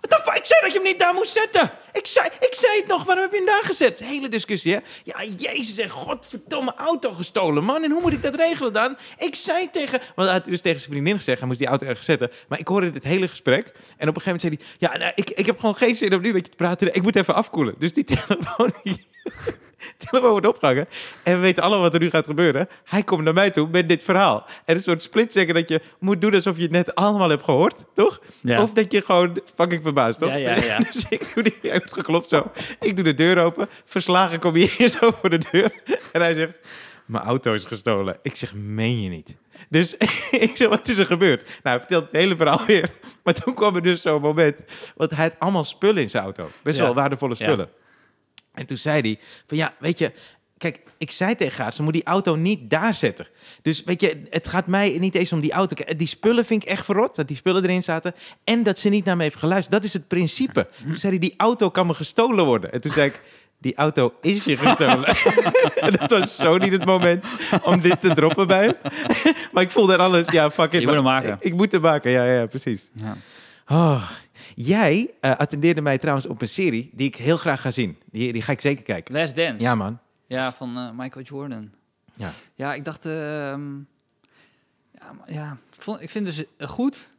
Wat? Ik zei dat je hem niet daar moest zetten. Ik zei, ik zei het nog, waarom heb je hem daar gezet? Hele discussie, hè? Ja, jezus en godverdomme auto gestolen, man. En hoe moet ik dat regelen dan? Ik zei tegen... Want hij had dus tegen zijn vriendin gezegd, hij moest die auto ergens zetten. Maar ik hoorde dit hele gesprek. En op een gegeven moment zei hij... Ja, nou, ik, ik heb gewoon geen zin om nu met je te praten. Ik moet even afkoelen. Dus die telefoon... telefoon wordt opgehangen. En we weten allemaal wat er nu gaat gebeuren. Hij komt naar mij toe met dit verhaal. En een soort split zeggen dat je moet doen alsof je het net allemaal hebt gehoord, toch?
Ja.
Of dat je gewoon fucking verbaasd, toch?
Ja, ja, ja.
dus ik doe die, hij geklopt zo. Ik doe de deur open. Verslagen kom je hier zo voor de deur. En hij zegt, mijn auto is gestolen. Ik zeg, meen je niet? Dus ik zeg, wat is er gebeurd? Nou, hij vertelt het hele verhaal weer. Maar toen kwam er dus zo'n moment. Want hij had allemaal spullen in zijn auto. Best
Ja.
wel waardevolle
Ja.
En toen zei hij van ja, weet je, kijk, ik zei tegen haar, ze moet die auto niet daar zetten. Dus weet je, het gaat mij niet eens om die auto. Die spullen vind ik echt verrot, dat die spullen erin zaten. En dat ze niet naar me heeft geluisterd. Dat is het principe. Toen zei hij, die auto kan me gestolen worden. En toen zei ik, die auto is je gestolen. En dat was zo niet het moment om dit te droppen bij hem. Maar ik voelde alles, ja, fuck it.
Je moet hem maken.
Ik, ik moet hem maken, ja, ja, precies.
Ja.
Oh, jij eh, attendeerde mij trouwens op een serie die ik heel graag ga zien. Die, die ga ik zeker kijken.
Last Dance.
Ja, man.
Ja, van eh, Michael Jordan.
Ja.
Ja, ik dacht... ehm, ja, ja ik, vond, ik vind dus eh, goed.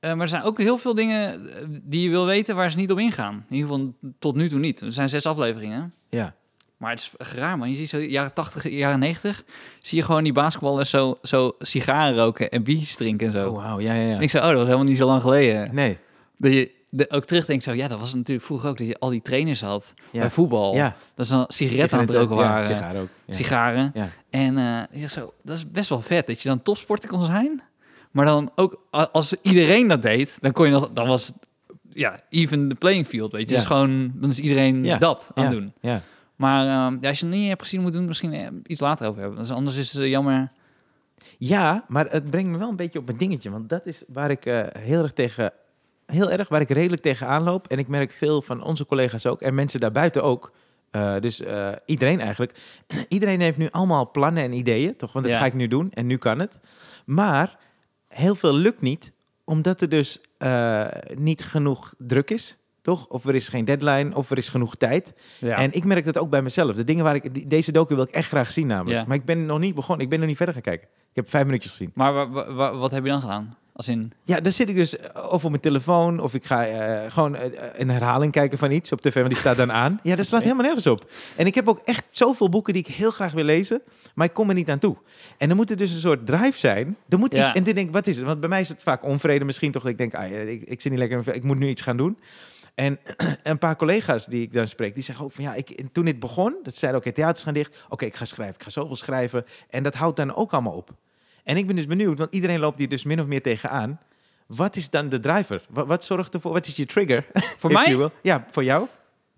Maar er zijn ook heel veel dingen die je wil weten waar ze niet op ingaan. In ieder geval tot nu toe niet. Er zijn zes afleveringen.
Ja.
Maar het is raar, man. Je ziet zo jaren 80, jaren 90, zie je gewoon die basketballers zo, zo sigaren roken en biertjes drinken en zo.
Oh, wauw. Ja, ja, ja.
En ik zei, oh, dat was helemaal niet zo lang geleden.
Nee.
Dat je de, ook terugdenkt zo, ja, dat was natuurlijk vroeger ook, dat je al die trainers had
Ja.
bij voetbal.
Ja.
Dat ze dan sigaretten aan het roken
Ja,
waren.
sigaren ook. Ja.
Sigaren.
Ja.
En eh, ja, zo, dat is best wel vet dat je dan topsporter kon zijn. Maar dan ook als iedereen dat deed, dan kon je nog, dan was ja, even the playing field, weet je. Dus gewoon, dan is iedereen
Ja.
dat aan het doen.
Ja.
Maar ehm, als je het niet hebt gezien, moet doen, misschien eh, iets later over hebben. Dus anders is het eh, jammer.
Ja, maar het brengt me wel een beetje op een dingetje. Want dat is waar ik heel erg tegen... Heel erg waar ik redelijk tegen aanloop. En ik merk veel van onze collega's ook. En mensen daarbuiten ook. Eh, dus eh, iedereen eigenlijk. iedereen heeft nu allemaal plannen en ideeën. Toch? Want dat
Ja.
ga ik nu doen. En nu kan het. Maar heel veel lukt niet. Omdat er dus eh, niet genoeg druk is. Toch? Of er is geen deadline. Of er is genoeg tijd.
Ja.
En ik merk dat ook bij mezelf. De dingen waar ik... Deze docu wil ik echt graag zien namelijk.
Ja.
Maar ik ben nog niet begonnen. Ik ben nog niet verder gaan kijken. Ik heb vijf minuutjes gezien.
maar wa- wa- wa- wat heb je dan gedaan? Als in,
Ja, dan zit ik dus eh, of op mijn telefoon of ik ga eh, gewoon eh, een herhaling kijken van iets op tv, want die staat dan aan. Ja, dat slaat helemaal nergens op. En ik heb ook echt zoveel boeken die ik heel graag wil lezen, maar ik kom er niet aan toe. En dan moet er dus een soort drive zijn. Er moet
Ja.
iets, en dan denk ik, wat is het? Want bij mij is het vaak onvrede misschien toch, dat ik denk, ah, ik, ik zit niet lekker, ik moet nu iets gaan doen. En een paar collega's die ik dan spreek, die zeggen ook van ja, ik, toen dit begon, dat zeiden oké, theaters gaan dicht. Oké, ik ga schrijven, ik ga zoveel schrijven. En dat houdt dan ook allemaal op. En ik ben dus benieuwd, want iedereen loopt hier dus min of meer tegenaan. Wat is dan de driver? Wat, wat zorgt ervoor? Wat is je trigger?
voor mij?
Ja, voor jou?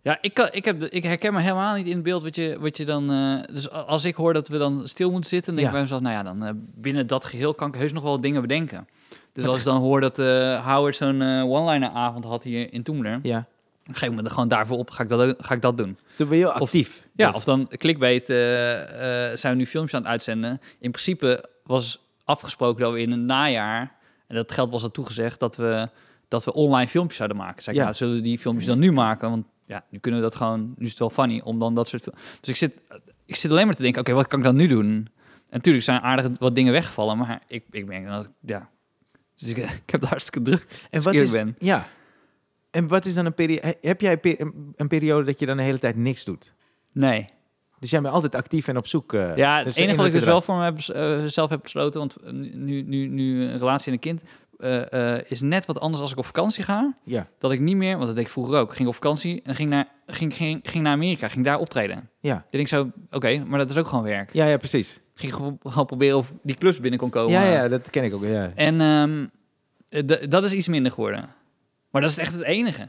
Ja, ik, kan, ik, heb, ik herken me helemaal niet in het beeld wat je, wat je dan... eh, dus als ik hoor dat we dan stil moeten zitten, dan denk
Ja.
ik bij mezelf... Nou ja, dan eh, binnen dat geheel kan ik heus nog wel dingen bedenken. Dus als ik dan hoor dat eh, Howard zo'n one-liner avond had hier in Toemler...
Ja.
dan geef ik me er gewoon daarvoor op, ga ik dat, ga ik dat doen.
Toen ben je actief.
Ja,
Dus-
of dan clickbait, zijn we nu filmpjes aan het uitzenden. In principe was afgesproken dat we in een najaar... en dat geld was al toegezegd, dat we, dat we online filmpjes zouden maken. Zeg ik,
Ja.
nou, zullen we die filmpjes dan nu maken? Want ja, nu kunnen we dat gewoon... Nu is het wel funny om dan dat soort... Dus ik zit, ik zit alleen maar te denken, oké, wat kan ik dan nu doen? En natuurlijk zijn aardig wat dingen weggevallen, maar ik, ik merk dat ja... Dus ik, ik heb het hartstikke druk.
en wat
ik
is,
ben.
Ja. En wat is dan een periode? Heb jij een periode dat je dan de hele tijd niks doet?
Nee.
Dus jij bent altijd actief en op zoek. eh,
Ja,
dus
het enige wat ik dus wel voor me heb, bes- eh, heb besloten, want eh, nu, nu, nu een relatie en een kind, is net wat anders als ik op vakantie ga.
Ja,
Dat ik niet meer, want dat deed ik vroeger ook, ging op vakantie en ging naar, ging, ging, ging naar Amerika, ging daar optreden.
ja.
Dan denk ik zo, oké, maar dat is ook gewoon werk.
Ja, ja, precies.
Ging gewoon, proberen of die clubs binnen kon komen.
Ja, ja, dat ken ik ook. Ja.
En d- dat is iets minder geworden. Maar dat is echt het enige.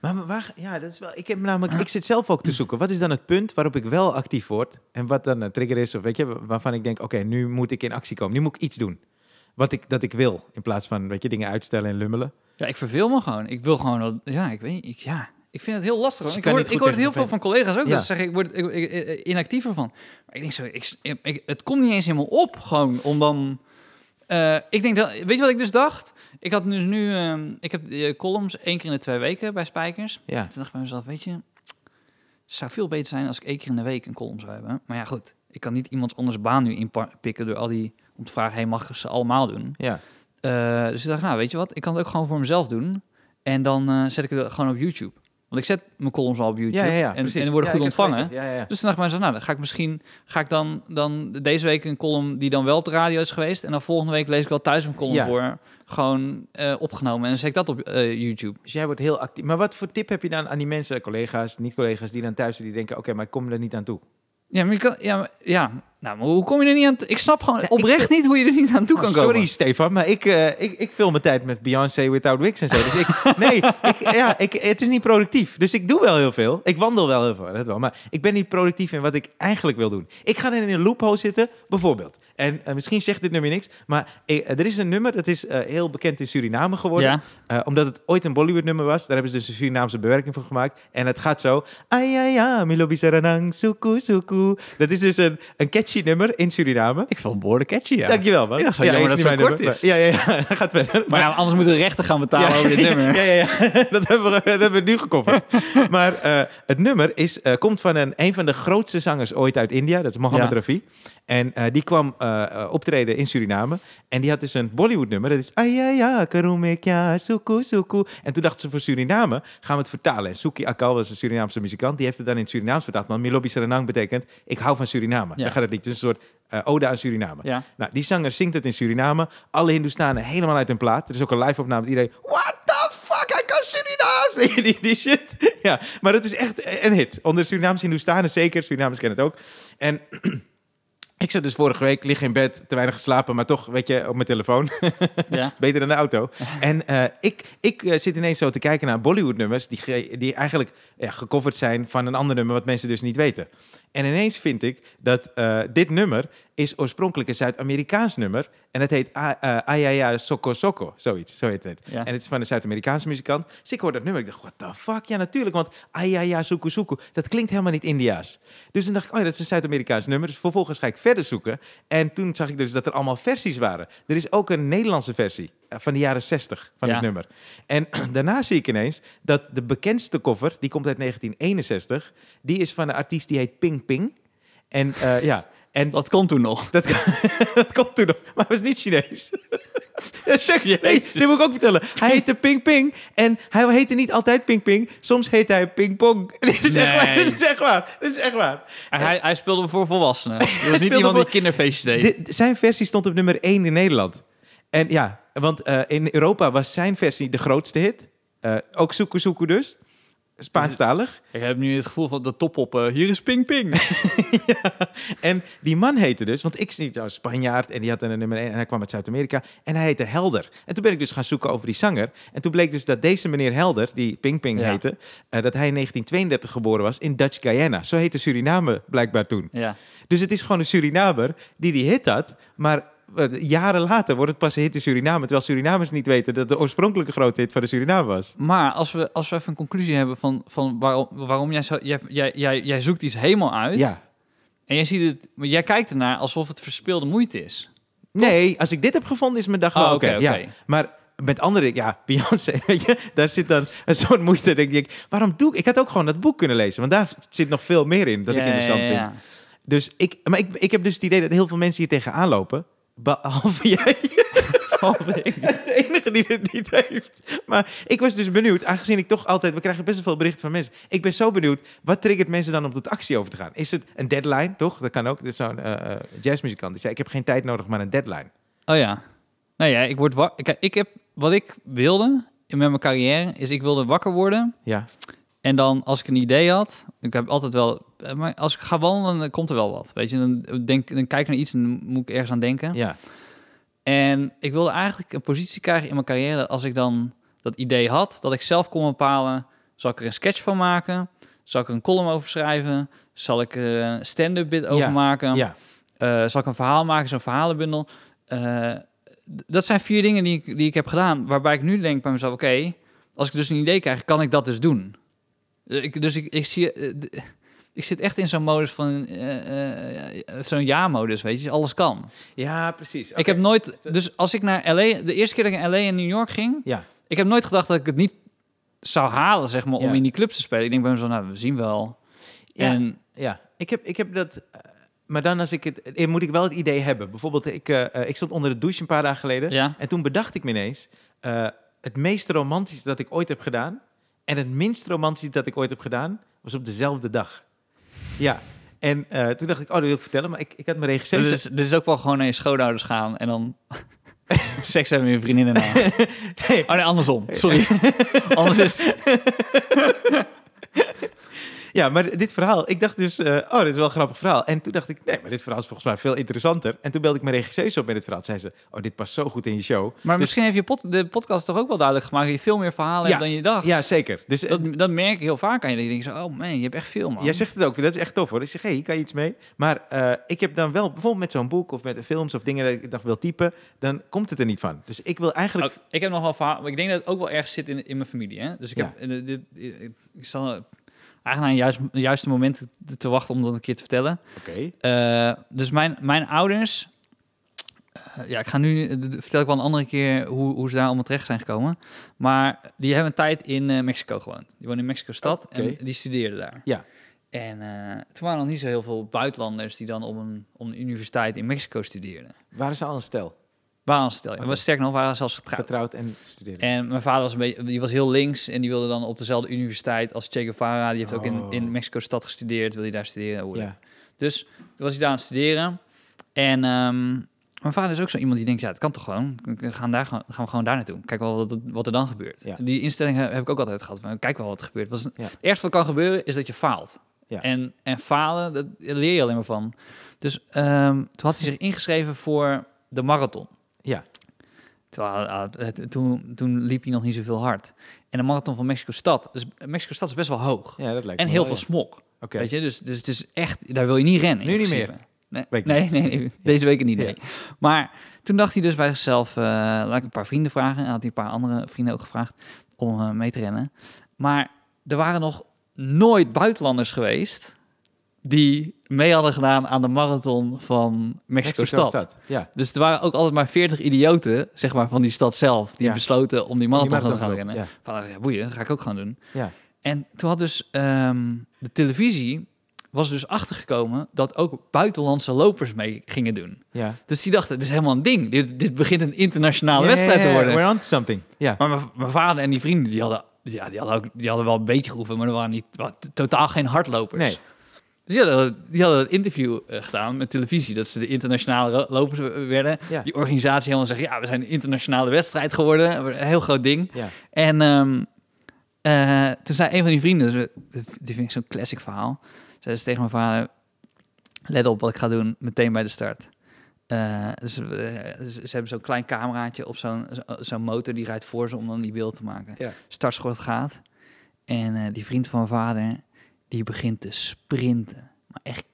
Maar waar, ja, dat is wel. Ik heb namelijk, ik zit zelf ook te zoeken. Wat is dan het punt waarop ik wel actief word en wat dan een trigger is of weet je, waarvan ik denk, oké, nu moet ik in actie komen. Nu moet ik iets doen. Wat ik dat ik wil in plaats van weet je dingen uitstellen en lummelen.
Ja, ik verveel me gewoon. Ik wil gewoon, dat- ja, ik weet ik, ja. Ik vind het heel lastig.
Dus
Ik hoor, het- ik hoor het heel veel van collega's ook.
Ja.
Dat ze zeggen, ik word ik, ik, ik- inactiever van. Maar ik denk zo, ik, ik- het komt niet eens helemaal op. Gewoon om dan... eh, ik denk dat, weet je wat ik dus dacht? Ik had dus nu, ehm, ik heb eh, columns één keer in de twee weken bij Spijkers.
Ja,
Toen dacht ik bij mezelf, weet je, het zou veel beter zijn als ik één keer in de week een column zou hebben. Maar ja, goed, ik kan niet iemands anders baan nu inpikken door al die, om te vragen, hey, mag ik ze allemaal doen?
ja.
Eh, dus ik dacht, nou, weet je wat, ik kan het ook gewoon voor mezelf doen. En dan eh, zet ik het gewoon op YouTube. Want ik zet mijn columns al op YouTube.
Ja, ja, ja,
en, en die worden goed ontvangen. Dus toen dacht nou, dan ga ik misschien, ga ik dan, dan deze week een column die dan wel op de radio is geweest. En dan volgende week lees ik wel thuis een column voor, gewoon eh, opgenomen. En dan zet ik dat op eh, YouTube.
Dus jij wordt heel actief. Maar wat voor tip heb je dan aan die mensen, collega's, niet-collega's, die dan thuis zitten, die denken, oké, maar ik kom er niet aan toe?
Ja, maar je kan, ja, maar- ja, nou, maar hoe kom je er niet aan? Ik snap gewoon
Ja,
oprecht niet hoe je er niet aan toe kan komen.
sorry, Stefan, maar ik, eh, ik, ik vul mijn tijd met Beyoncé Without Wigs en zo. Dus ik, nee, ik, ja, ik, het is niet productief. Dus ik doe wel heel veel. Ik wandel wel heel veel, dat wel. Maar ik ben niet productief in wat ik eigenlijk wil doen. Ik ga in een loophole zitten, bijvoorbeeld. En eh, misschien zegt dit nummer niks, maar eh, er is een nummer dat is eh, heel bekend in Suriname geworden.
Ja,
Eh, omdat het ooit een Bollywood nummer was. Daar hebben ze dus een Surinaamse bewerking van gemaakt. En het gaat zo. Ay, ay, ay, milobi saranang, suku, suku. Dat is dus een, een catchy nummer in Suriname.
ik vond het behoorlijk catchy, ja.
Dankjewel, man.
Ja, zo jammer dat het zo kort
nummer,
is.
maar- Ja, ja, ja. Gaat verder.
Maar ja, anders moeten de rechten gaan betalen
ja,
over dit nummer.
Ja, ja, ja. Dat hebben we, dat hebben we nu gekoppeld. maar eh, het nummer is, eh, komt van een, een van de grootste zangers ooit uit India. Dat is Mohammed. Rafi. En eh, die kwam eh, eh, optreden in Suriname. En die had dus een Bollywood nummer. Dat is Ayaya, Karumekya, Suku, Suku. En toen dachten ze voor Suriname, gaan we het vertalen. En Suki Akal was een Surinaamse muzikant. Die heeft het dan in het Surinaams vertaald. Maar Milobi Saranang betekent, ik hou van Suriname.
Ja.
Daar gaat het lied. Dus een soort ode aan Suriname.
Ja.
Nou, die zanger zingt het in Suriname. Alle Hindoestanen helemaal uit hun plaat. Er is ook een live opname met iedereen. What the fuck, hij kan Surinaams! Je, die, die shit. Ja, maar het is echt een hit. Onder Surinaamse Hindoestanen zeker. Surinamers kennen het ook. En ik zat dus vorige week, lig in bed, te weinig geslapen, maar toch, weet je, op mijn telefoon.
Ja.
Beter dan de auto. En eh, ik, ik eh, zit ineens zo te kijken naar Bollywood-nummers die, die eigenlijk ja, gecoverd zijn van een ander nummer wat mensen dus niet weten. En ineens vind ik dat eh, dit nummer is oorspronkelijk een Zuid-Amerikaans nummer. En het heet eh, Ayaya Soko Soko, zoiets. Zo heet het.
Ja.
En het is van een Zuid-Amerikaanse muzikant. Dus ik hoor dat nummer. Ik dacht, what the fuck? Ja, natuurlijk. Want Ayaya Suku Suku, dat klinkt helemaal niet Indiaas. Dus toen dacht ik, oh ja, dat is een Zuid-Amerikaans nummer. Dus vervolgens ga ik verder zoeken. En toen zag ik dus dat er allemaal versies waren. Er is ook een Nederlandse versie van de jaren 60 van
Ja.
het nummer. En daarna zie ik ineens dat de bekendste cover, die komt uit 1961, die is van een artiest die heet Ping Ping. En eh, ja, en
Dat kon toen nog.
dat, dat komt toen nog, maar hij was niet Chinees. Sterker, nee, dit moet ik ook vertellen. Hij heette Ping Ping en hij heette niet altijd Ping Ping. Soms heet hij Ping Pong. Dit is echt waar.
Nee.
Dit is echt waar. Dit is echt waar.
En hij, hij speelde voor volwassenen. Dat was niet iemand die
voor-
kinderfeestjes deed.
Zijn versie stond op nummer 1 in Nederland. En ja, want eh, in Europa was zijn versie de grootste hit. Eh, ook Suku Suku dus. Spaanstalig.
Ik heb nu het gevoel van de top op. eh, hier is Ping Ping.
En die man heette dus, want ik zie een Spanjaard en die had een nummer 1 en hij kwam uit Zuid-Amerika en hij heette Helder. En toen ben ik dus gaan zoeken over die zanger. En toen bleek dus dat deze meneer Helder, die Ping Ping
Ja.
heette, dat hij in 1932 geboren was in Dutch Guyana. Zo heette Suriname blijkbaar toen.
ja.
Dus het is gewoon een Surinamer die die hit had, maar jaren later wordt het pas een hit in Suriname, terwijl Surinamers niet weten dat de oorspronkelijke grote hit van de Suriname was.
Maar als we, als we even een conclusie hebben van, van waarom, waarom jij, zo, jij, jij, jij, jij zoekt iets helemaal uit.
Ja.
En jij ziet het, maar jij kijkt ernaar alsof het verspeelde moeite is.
Nee, als ik dit heb gevonden is mijn dag wel
Oh,
oké.
oké,
ja. Maar met andere, ja, Beyoncé, weet je, daar zit dan een soort moeite. Denk ik, waarom doe ik? Ik had ook gewoon dat boek kunnen lezen, want daar zit nog veel meer in dat
Ja,
ik interessant
ja,
vind. Dus ik, maar ik, ik heb dus het idee dat heel veel mensen hier tegenaan lopen, behalve jij. Hij is de enige die dit niet heeft. Maar ik was dus benieuwd, aangezien ik toch altijd... We krijgen best wel veel berichten van mensen. Ik ben zo benieuwd, wat triggert mensen dan om tot actie over te gaan? Is het een deadline, toch? Dat kan ook. Dit is zo'n eh, eh, jazzmuzikant die zei, ik heb geen tijd nodig, maar een deadline.
Oh ja. Nou ja, ik word wa- Kijk, ik heb wat ik wilde in met mijn carrière is ik wilde wakker worden
Ja,
en dan als ik een idee had, ik heb altijd wel, eh, maar als ik ga wandelen dan komt er wel wat, weet je? Dan denk, dan kijk ik naar iets en dan moet ik ergens aan denken.
ja.
En ik wilde eigenlijk een positie krijgen in mijn carrière dat als ik dan dat idee had, dat ik zelf kon bepalen, zal ik er een sketch van maken, zal ik er een column over schrijven, zal ik er een stand-up bit over
Ja,
maken,
ja.
Eh, zal ik een verhaal maken, zo'n verhalenbundel. Eh, dat zijn vier dingen die ik, die ik heb gedaan, waarbij ik nu denk bij mezelf, oké, als ik dus een idee krijg, kan ik dat dus doen. Eh, Ik, dus ik, ik zie, eh, ik zit echt in zo'n modus van, eh, zo'n ja-modus, weet je, alles kan.
Ja, precies.
Ik heb nooit, dus als ik naar LA, de eerste keer dat ik naar LA en New York ging,
Ja,
ik heb nooit gedacht dat ik het niet zou halen, zeg maar, om
Ja.
in die clubs te spelen. Ik denk bij mezelf, nou, we zien wel.
Ja.
En
ja. Ik, heb, ik heb dat... maar dan als ik het... Moet ik wel het idee hebben. Bijvoorbeeld, ik, ik stond onder de douche een paar dagen geleden.
ja,
En toen bedacht ik me ineens... het meest romantische dat ik ooit heb gedaan... en het minst romantische dat ik ooit heb gedaan... was op dezelfde dag. Ja. En eh, toen dacht ik, oh, dat wil ik vertellen. Maar ik, ik had mijn regisseur...
dus, dus ook wel gewoon naar je schoonouders gaan en dan seks hebben met je vriendinnen na.
Nee,
Oh nee, andersom. Sorry. Anders is het...
Ja, maar dit verhaal, ik dacht dus, eh, oh, dit is wel een grappig verhaal. En toen dacht ik, nee, maar dit verhaal is volgens mij veel interessanter. En toen belde ik mijn regisseur op met het verhaal. Toen zei ze, oh, dit past zo goed in je show.
Maar
Dus-
misschien heeft je pod- de podcast toch ook wel duidelijk gemaakt dat je veel meer verhalen
Ja.
hebt dan je dacht.
Ja, zeker. Dus eh,
Dat, dat merk ik heel vaak aan je. Dat je denkt zo, oh man, je hebt echt veel, man.
jij zegt het ook, dat is echt tof hoor. Ik zeg, hé, hey, hier kan je iets mee. Maar eh, ik heb dan wel, bijvoorbeeld met zo'n boek of met de films of dingen dat ik dacht wil typen, dan komt het er niet van. Dus ik wil eigenlijk...
Oh, ik heb nog wel verhaal, maar ik denk dat het ook wel ergens zit in, in mijn familie. Hè? Dus ik,
Ja.
heb, dit, ik, ik zal eigenlijk naar de juiste moment te, te wachten om dat een keer te vertellen.
Oké,
Eh, dus mijn, mijn ouders, eh, ja, ik ga nu, eh, vertel ik wel een andere keer hoe, hoe ze daar allemaal terecht zijn gekomen. Maar die hebben een tijd in Mexico gewoond. Die wonen in Mexico-stad en die studeerden daar.
Ja.
En toen waren er nog niet zo heel veel buitenlanders die dan op een, op een universiteit in Mexico studeerden.
Waren ze al een stel?
Waren stel,
Oké.
was sterker nog, waren ze zelfs getrouwd.
Getrouwd en studeren.
En mijn vader was een beetje, die was heel links en die wilde dan op dezelfde universiteit als Che Guevara. Die heeft ook in,
Oh.
in Mexico-stad gestudeerd, wil hij daar studeren.
ja.
Dus toen was hij daar aan het studeren. En ehm, mijn vader is ook zo iemand die denkt, ja, het kan toch gewoon. We gaan, daar, gaan we gewoon daar naartoe. Kijk wel wat, wat er dan gebeurt.
Ja.
Die instelling heb ik ook altijd gehad. Van, kijk wel wat er gebeurt. Was,
Ja.
Het ergste wat kan gebeuren is dat je faalt.
Ja.
En, en falen, dat leer je alleen maar van. Dus ehm, toen had hij zich ingeschreven voor de marathon.
Ja.
Terwijl, ah, het- toen, toen liep hij nog niet zoveel hard. En de marathon van Mexico-stad. Dus Mexico-stad is best wel hoog.
ja, dat lijkt
En
me
heel
wel,
veel
ja.
smog.
Oké.
Weet je, dus, dus het is echt, daar wil je niet rennen.
Nu niet
principe.
meer?
Nee, nee, nee, nee, deze week niet. Nee. Maar toen dacht hij dus bij zichzelf, eh, laat ik een paar vrienden vragen. En had hij een paar andere vrienden ook gevraagd om eh, mee te rennen. Maar er waren nog nooit buitenlanders geweest die mee hadden gedaan aan de marathon van Mexico-stad.
Ja.
Dus er waren ook altijd maar 40 idioten, zeg maar, van die stad zelf, die
Ja.
besloten om die marathon, te gaan rennen.
lopen,
Van, ja, boeien, dat ga ik ook gaan doen.
Ja.
En toen had dus ehm, de televisie was dus achtergekomen dat ook buitenlandse lopers mee gingen doen.
Ja.
Dus die dachten, dit is helemaal een ding. Dit, dit begint een internationale
Ja,
wedstrijd
ja,
te
ja,
worden.
We're on to something. Ja.
Maar mijn, vader en die vrienden, die hadden, ja, die, hadden ook, die hadden wel een beetje geoefend, maar er waren niet, totaal geen hardlopers.
Nee.
Dus die hadden, die hadden het interview eh, gedaan met televisie, dat ze de internationale lopers werden.
Ja.
Die organisatie helemaal zeggen, ja, we zijn een internationale wedstrijd geworden. Een heel groot ding.
Ja.
En ehm, eh, toen zei een van die vrienden, die vind ik zo'n classic verhaal, zei ze tegen mijn vader, let op wat ik ga doen, meteen bij de start. Eh, dus, ze hebben zo'n klein cameraatje op zo'n zo- zo'n motor, die rijdt voor ze om dan die beeld te maken.
Ja.
Startschot gaat. En die vriend van mijn vader, die begint te sprinten. Maar echt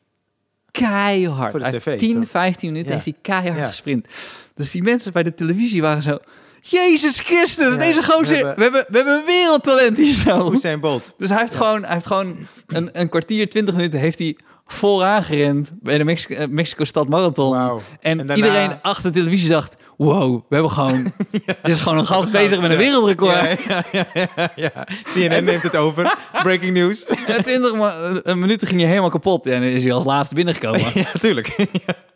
keihard.
Voor de tv,
10,
toch?
15 minuten
Ja.
heeft hij keihard
Ja.
gesprint. Dus die mensen bij de televisie waren zo... Jezus Christus,
Ja,
deze gozer,
we
we
hebben-
we hebben, een wereldtalent hier zo.
Usain Bolt.
Dus hij heeft gewoon, hij heeft gewoon een, een kwartier, 20 minuten heeft hij vooraan gerend bij de Mexico, eh, Mexico-stad Marathon.
Wauw.
En,
En daarna-
iedereen achter de televisie dacht, wow, we hebben gewoon, dit is gewoon een gast bezig met een wereldrecord.
Ja, ja. CNN neemt het over. Breaking news.
En 20 ma- eh, minuten ging je helemaal kapot. En dan is hij als laatste binnengekomen.
ja, tuurlijk.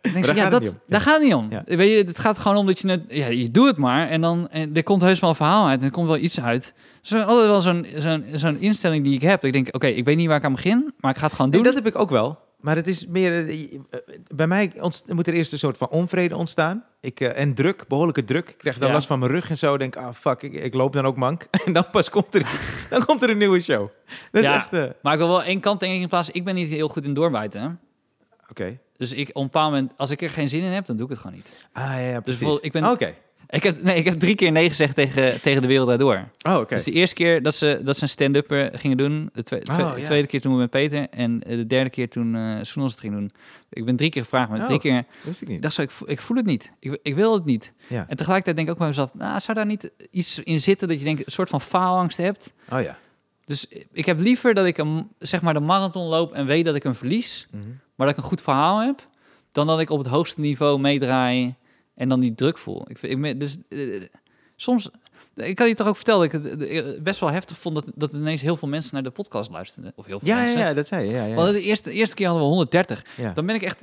Daar
ja,
gaat het
dat,
niet om.
daar gaat het niet om. Weet je, het gaat gewoon om dat je het, ja, je doet het maar en dan en er komt heus wel een verhaal uit en er komt wel iets uit. Dus is altijd wel zo'n zo'n zo'n instelling die ik heb. Ik denk, oké, ik weet niet waar ik aan begin, maar ik ga het gewoon
Nee,
doen.
dat heb ik ook wel. Maar het is meer... eh, eh, Bij mij moet er eerst een soort van onvrede ontstaan. Ik, eh, en druk, behoorlijke druk. Ik krijg dan
Ja.
last van mijn rug en zo. Denk, ah fuck, ik, ik loop dan ook mank. En dan pas komt er iets. Dan komt er een nieuwe show. Dat
Ja.
is
Maar ik wil wel één kant denk ik in plaats. Ik ben niet heel goed in doorbijten.
Oké.
Dus ik, op een bepaald moment, als ik er geen zin in heb, dan doe ik het gewoon niet.
Ah, ja, ja, precies.
bijvoorbeeld, ik ben-
Ah, Oké.
Ik heb, nee, ik heb drie keer nee gezegd tegen, tegen de wereld daardoor.
Oh, oké.
Dus de eerste keer dat ze, dat ze een stand-upper gingen doen, de, twe-
Oh,
tweede keer toen met Peter en eh, de derde keer toen eh Soenos het ging doen. Ik ben drie keer gevraagd, maar
Oh.
drie keer
Wist ik niet.
dacht zo, ik, ik voel het niet. Ik, ik wil het niet.
Ja.
En tegelijkertijd denk ik ook bij mezelf, nou, zou daar niet iets in zitten dat je denkt, een soort van faalangst hebt?
Oh ja.
Dus ik heb liever dat ik een, zeg maar de marathon loop en weet dat ik een verlies,
Mhm.
maar dat ik een goed verhaal heb, dan dat ik op het hoogste niveau meedraai en dan die druk voel. Ik, vind- ik, dus eh, soms, ik had je toch ook verteld, dat ik het eh, best wel heftig vond dat, dat ineens heel veel mensen naar de podcast luisterden. Of heel veel
Ja,
mensen.
ja, dat zei je. Ja, ja.
hadden de, eerste, de eerste keer hadden we 130.
ja.
Dan ben ik echt...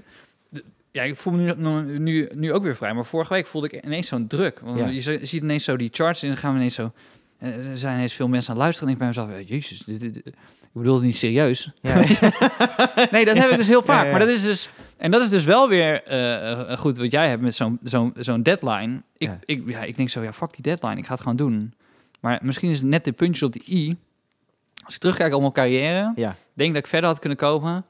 Ja, ik voel me nu, nu, nu ook weer vrij. Maar vorige week voelde ik ineens zo'n druk. Want
Ja.
je zi- ziet ineens zo die charts en dan gaan we ineens zo... eh, Er zijn ineens veel mensen aan het luisteren. En ik ben mezelf, jezus, dit, dit- ik bedoel het niet serieus.
Ja.
Nee, dat heb ik dus heel vaak. Maar dat is dus... En dat is dus wel weer eh, eh, goed wat jij hebt met zo'n zo'n zo'n deadline. Ik,
Ja.
Ik, ja, ik denk zo, ja, fuck die deadline. Ik ga het gewoon doen. Maar misschien is het net de puntjes op de i. Als ik terugkijk op mijn carrière,
ja.
denk dat ik verder had kunnen komen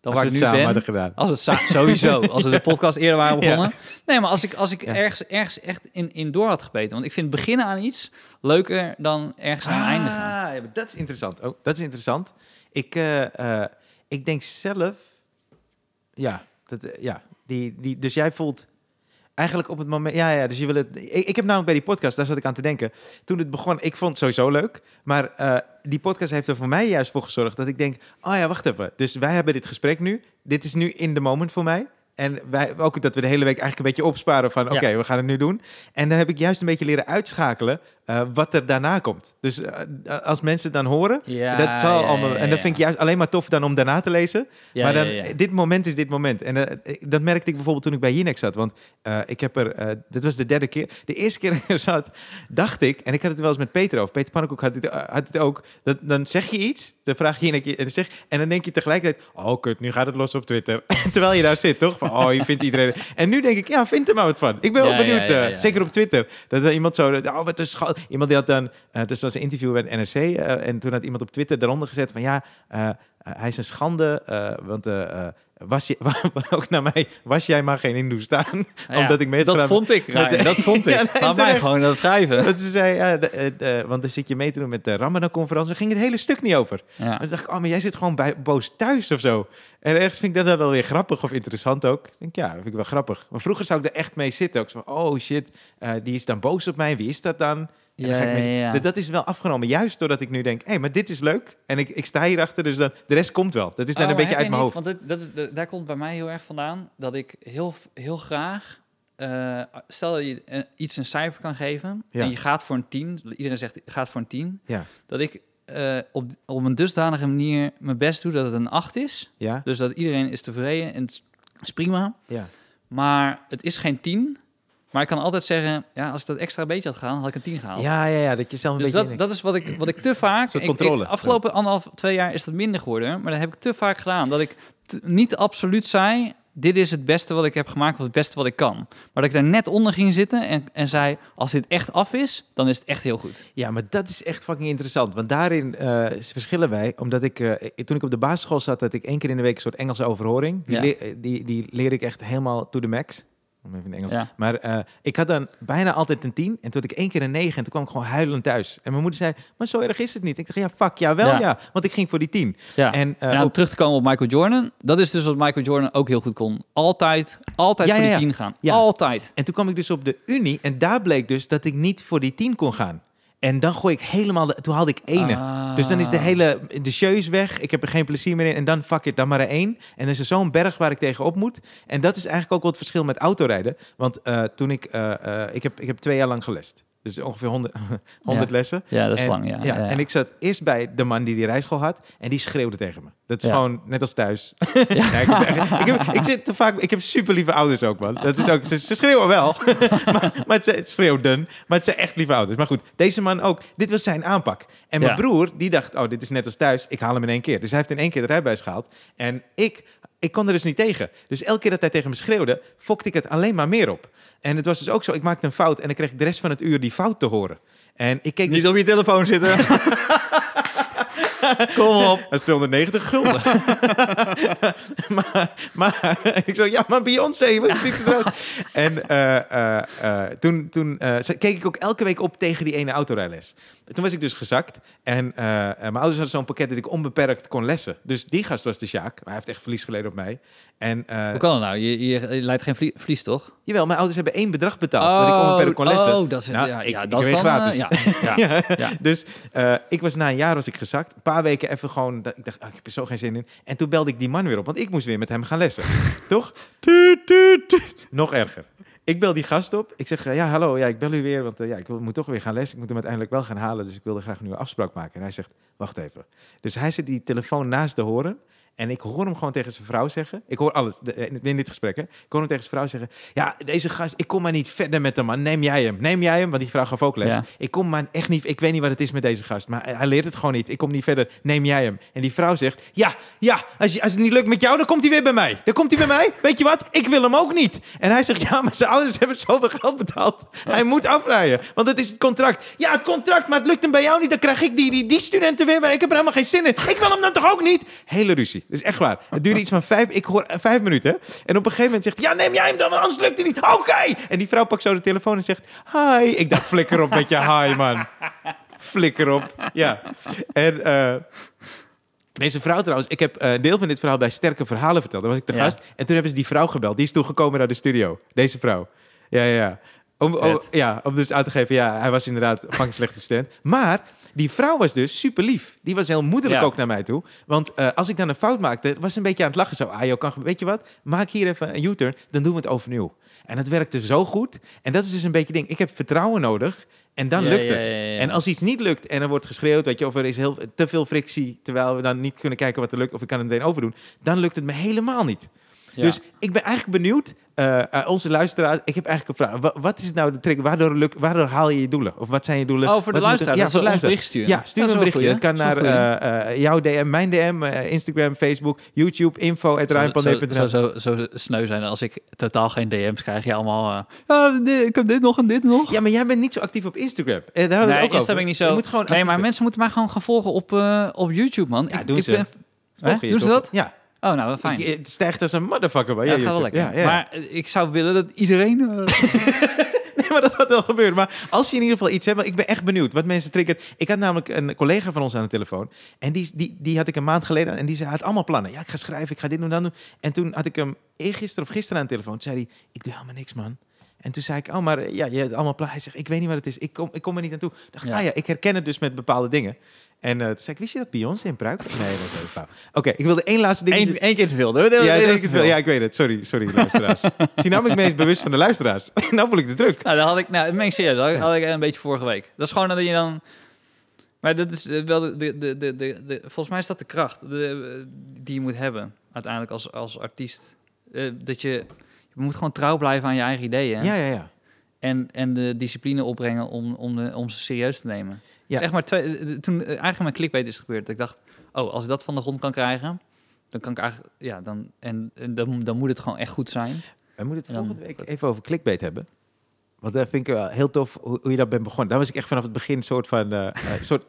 dan
Als
waar ik
het
nu
samen
ben.
hadden gedaan.
Als het sa- sowieso, als we de podcast eerder waren
Ja.
begonnen. Nee, maar als ik, als ik
Ja.
ergens, ergens echt in, in door had gebeten. Want ik vind beginnen aan iets leuker dan ergens aan eindigen.
Ah, ja, maar dat is interessant. Oh, dat is interessant. Ik, eh, eh, ik denk zelf... Ja, dat, eh, ja die, die, dus jij voelt eigenlijk op het moment... Ja, ja, dus je wil het... Ik, ik heb namelijk bij die podcast, daar zat ik aan te denken. Toen het begon, ik vond het sowieso leuk. Maar eh, die podcast heeft er voor mij juist voor gezorgd dat ik denk... Oh ja, wacht even. Dus wij hebben dit gesprek nu. Dit is nu in de moment voor mij. En wij, ook dat we de hele week eigenlijk een beetje opsparen van...
Ja.
Oké, we gaan het nu doen. En dan heb ik juist een beetje leren uitschakelen... eh, wat er daarna komt. Dus eh, als mensen dan horen,
Ja,
dat zal
ja,
allemaal...
ja,
en dat vind ik juist alleen maar tof dan om daarna te lezen. Maar dan, dit moment is dit moment. En eh, dat merkte ik bijvoorbeeld toen ik bij Jinek zat. Want eh, ik heb er, eh, dit was de derde keer. De eerste keer dat ik er zat, dacht ik, en ik had het wel eens met Peter over. Peter Pannenkoek had het, eh, had het ook. Dat, dan zeg je iets, dan vraag je Jinek, je- en dan, zeg, en dan denk je tegelijkertijd, oh kut, nu gaat het los op Twitter. Terwijl je daar zit, toch? Van, oh, je vindt iedereen... En nu denk ik, ja, vind er maar wat van. Ik ben wel benieuwd, eh, zeker op Twitter. Dat er iemand zo, oh, wat schal. Iemand die had dan, eh dus was een interview met NRC. eh, en toen had iemand op Twitter daaronder gezet van, ja, eh, hij is een schande, want was je, ook naar mij, was jij maar geen Hindoestaan?
Ja,
omdat ik mee
Dat vond ik,
met
dat vond ik.
Ja, nee,
Laat mij gewoon dat schrijven.
Dat ze zei, ja, de- de- want dan zit je mee te doen met de Ramadan-conferentie. Daar ging het hele stuk niet over.
Ja.
En dan dacht ik, oh, maar jij zit gewoon bij, boos thuis of zo. En ergens vind ik dat wel weer grappig of interessant ook. Ik denk, ja, dat vind ik wel grappig. Maar vroeger zou ik er echt mee zitten. Ook zo van, oh shit, die is dan boos op mij. Wie is dat dan? En
Ja.
Dat- is wel afgenomen, juist doordat ik nu denk, hé, hey, maar dit is leuk. En ik, ik sta hierachter, dus dan, de rest komt wel. Dat is dan
Oh,
een beetje uit mijn
niet?
hoofd.
Want dit- dat is, daar komt bij mij heel erg vandaan dat ik heel, heel graag... eh, stel dat je eh, iets een cijfer kan geven
Ja.
en je gaat voor een 10. Iedereen zegt gaat voor een 10.
Ja,
Dat ik eh, op, op een dusdanige manier mijn best doe dat het een 8 is.
ja,
Dus dat iedereen is tevreden en het is prima.
ja.
Maar het is geen 10. Maar ik kan altijd zeggen, ja, als ik dat extra beetje had gedaan, had ik een 10 gehaald.
Ja, ja, ja, dat je zelf een
Dus
beetje...
dat, dat is wat ik, wat ik te vaak...
soort
ik- ik-
controle.
afgelopen anderhalf, twee jaar is dat minder geworden. Maar dat heb ik te vaak gedaan. Dat ik niet absoluut zei... dit is het beste wat ik heb gemaakt... of het beste wat ik kan. Maar dat ik daar net onder ging zitten en, en zei... als dit echt af is, dan is het echt heel goed.
Ja, maar dat is echt fucking interessant. Want daarin eh, verschillen wij. Omdat ik, eh, ik- toen ik op de basisschool zat, had ik één keer in de week een soort Engelse overhoring. Die,
Ja.
le- eh, die, die leer ik echt helemaal to the max. Om even in Engels.
Ja.
Maar eh, ik had dan bijna altijd een 10. En toen had ik één keer een 9. En toen kwam ik gewoon huilend thuis. En mijn moeder zei, maar zo erg is het niet. Ik dacht, ja, fuck, ja wel, ja.
Ja.
Want ik ging voor die 10.
Ja.
En, eh,
En om terug te komen op Michael Jordan... dat is dus wat Michael Jordan ook heel goed kon. Altijd, altijd voor die
ja.
10 gaan. Altijd.
En toen kwam ik dus op de Unie en daar bleek dus dat ik niet voor die 10 kon gaan. En dan gooi ik helemaal, de, toen haalde ik ene.
Ah.
Dus dan is de hele, de show is weg, ik heb er geen plezier meer in en dan fuck it, dan maar één. En dan is er zo'n berg waar ik tegenop moet. En dat is eigenlijk ook wel het verschil met autorijden. Want eh, toen ik, eh, eh, ik, heb, ik heb twee jaar lang gelest. Dus ongeveer 100, 100
Ja.
lessen.
Ja, dat is
en,
lang, ja. ja.
En ik zat eerst bij de man die die rijschool had. En die schreeuwde tegen me. Dat is gewoon net als thuis. Ja, ik, heb, ik zit te vaak... Ik heb super lieve ouders ook, man. Dat is ook, ze, ze schreeuwen wel. maar, maar het, zijn- het schreeuwden. Maar het zijn echt lieve ouders. Maar goed, deze man ook. Dit was zijn aanpak. En mijn broer, die dacht... Oh, dit is net als thuis. Ik haal hem in één keer. Dus hij heeft in één keer de rijbewijs gehaald. En ik... Ik kon er dus niet tegen. Dus elke keer dat hij tegen me schreeuwde, fokte ik het alleen maar meer op. En het was dus ook zo, ik maakte een fout en dan kreeg ik de rest van het uur die fout te horen. En ik keek dus
Niet op je telefoon zitten. Kom op.
Dat is 290 gulden. maar, maar ik zo, ja, maar Beyoncé, hoe ziet ze eruit? en eh, eh, eh, toen, toen keek ik ook elke week op tegen die ene autorijles. Toen was ik dus gezakt. En eh, eh, mijn ouders hadden zo'n pakket dat ik onbeperkt kon lessen. Dus die gast was de Sjaak. Maar hij heeft echt verlies geleden op mij. En, eh,
Hoe kan dat nou? Je, je, je leidt geen vlie- vlies, toch?
jawel, mijn ouders hebben één bedrag betaald. dat ik onbeperkt kon lessen.
Oh, dat is,
Nou,
ja,
ik-
ja,
ik
dat is dan,
gratis.
ja, ja,
Ja.
ja.
Dus ik was na een jaar was ik gezakt. Een paar weken even gewoon. dat- Ik dacht, ah, ik heb er zo geen zin in. En toen belde ik die man weer op, want ik moest weer met hem gaan lessen. Toch? Tuut, tuut, tuut. Nog erger. Ik bel die gast op. Ik zeg, eh, ja, hallo, ja, ik bel u weer, want eh, ja, ik moet toch weer gaan lessen. Ik moet hem uiteindelijk wel gaan halen, dus ik wilde graag een nieuwe afspraak maken. En hij zegt, wacht even. Dus hij zet die telefoon naast de horen. En ik hoor hem gewoon tegen zijn vrouw zeggen. Ik hoor alles de- in dit gesprek. Hè. Ik hoor hem tegen zijn vrouw zeggen. Ja, deze gast, ik kom maar niet verder met hem, man. Neem jij hem. Neem jij hem, want die vrouw gaf ook les.
Ja.
Ik kom maar echt niet. Ik weet niet wat het is met deze gast. Maar hij hij leert het gewoon niet. Ik kom niet verder. Neem jij hem. En die vrouw zegt. Ja, ja. Als, je, als het niet lukt met jou, dan komt hij weer bij mij. Dan komt hij bij mij. Weet je wat? Ik wil hem ook niet. En hij zegt. Ja, maar zijn ouders hebben zoveel geld betaald. Hij moet afrijden. Want het is het contract. Ja, het contract. Maar het lukt hem bij jou niet. Dan krijg ik die, die, die studenten weer. Maar ik heb er helemaal geen zin in. Ik wil hem dan toch ook niet? Hele ruzie. Dat is echt waar. Het duurde iets van vijf. Ik hoor eh, vijf minuten. En op een gegeven moment zegt. Ja, neem jij hem dan. Want anders lukt het niet. Oké. En die vrouw pakt zo de telefoon en zegt. Hi. Ik dacht, flikker op met je hi, man. Flikker op. Ja. En eh, deze vrouw trouwens, ik heb eh, een deel van dit verhaal bij Sterke Verhalen verteld. Daar was ik te
Ja.
gast. En toen hebben ze die vrouw gebeld. Die is toen gekomen naar de studio. Deze vrouw. Ja, ja, ja. Om, ja, om dus aan te geven, ja, hij was inderdaad fucking slechte student. Maar die vrouw was dus super lief. Die was heel moederlijk
Ja.
ook naar mij toe. Want eh, als ik dan een fout maakte, was ze een beetje aan het lachen. Zo, ah joh, kan, weet je wat? Maak hier even een U-turn, dan doen we het overnieuw. En dat werkte zo goed. En dat is dus een beetje ding. Ik heb vertrouwen nodig. En dan
Ja,
lukt het.
ja, ja, ja.
En als iets niet lukt en er wordt geschreeuwd, weet je, of er is heel, te veel frictie, terwijl we dan niet kunnen kijken wat er lukt, of ik kan het meteen overdoen, dan lukt het me helemaal niet.
Ja.
Dus ik ben eigenlijk benieuwd, eh, eh, onze luisteraars, ik heb eigenlijk een vraag. Wa- wat is het nou de trick? Waardoor, luk, waardoor haal je je doelen? Of wat zijn je doelen?
Oh, voor de
Wat moet-
luisteraar.
Ja, voor de
sturen.
Ja, stuur
Dat
een berichtje. Het kan?
Dat is
naar eh, jouw DM, mijn DM, Instagram, Facebook, YouTube, info, at
Zo, zo, zo, sneu zijn als ik totaal geen DM's krijg. Je allemaal, ja, ik heb dit nog en dit nog.
Ja, maar jij bent niet zo actief op Instagram. Eh, daar
nee,
het ook
Insta
over.
ben ik niet zo.
moet
nee, maar mensen moeten mij gewoon gaan volgen op, op YouTube, man.
Ja,
ik,
doen
ik
ze.
Ben,
Volg je
Doen ze dat?
Ja.
Oh, nou, wel fijn.
Ik- het stijgt als een motherfucker bij
ja,
je
gaat lekker.
Ja, ja.
Maar eh, ik zou willen dat iedereen... eh,
Nee, maar dat gaat wel gebeuren. Maar als je in ieder geval iets hebt, want ik ben echt benieuwd wat mensen triggert. Ik had namelijk een collega van ons aan de telefoon. En die, die, die had ik een maand geleden. En die zei, had allemaal plannen. Ja, ik ga schrijven, ik ga dit doen, dan doen. En toen had ik hem eergisteren of gisteren aan de telefoon. Toen zei hij, ik doe helemaal niks, man. En toen zei ik, oh, maar ja, je hebt allemaal plannen. Hij zegt, ik weet niet wat het is. Ik kom, ik kom er niet naartoe. Ik dacht,
Ja.
ah ja, ik herken het dus met bepaalde dingen. En eh, toen zei ik, wist je dat Beyoncé in pruik? Nee, dat is even. Oké, ik wilde één laatste ding.
Eén één keer te veel. Ja,
Ja, dat is te veel. ja, ik weet het. Sorry, sorry, luisteraars. Zie, nou ben ik meest bewust van de luisteraars. nou voel ik de druk.
Nou, dat had ik, nou, dat meen ik serieus. Dat had ik, had een beetje vorige week. Dat is gewoon dat je dan. Maar dat is eh, wel de, de, de, de, de, de- volgens mij is dat de kracht eh, die je moet hebben uiteindelijk als, als artiest. Eh, dat je, je moet gewoon trouw blijven aan je eigen ideeën.
Ja, ja, ja.
En, en de discipline opbrengen om, om, de, om ze serieus te nemen.
Ja.
Zeg maar twee, eh, toen eh, eigenlijk mijn clickbait is gebeurd. Dat ik dacht, oh, als ik dat van de grond kan krijgen, dan kan ik eigenlijk, ja, dan, en, en dan, dan moet het gewoon echt goed zijn.
We moeten het volgende week even over clickbait hebben. Want dat vind ik wel heel tof hoe, hoe je dat bent begonnen. Daar was ik echt vanaf het begin soort van... eh, eh, soort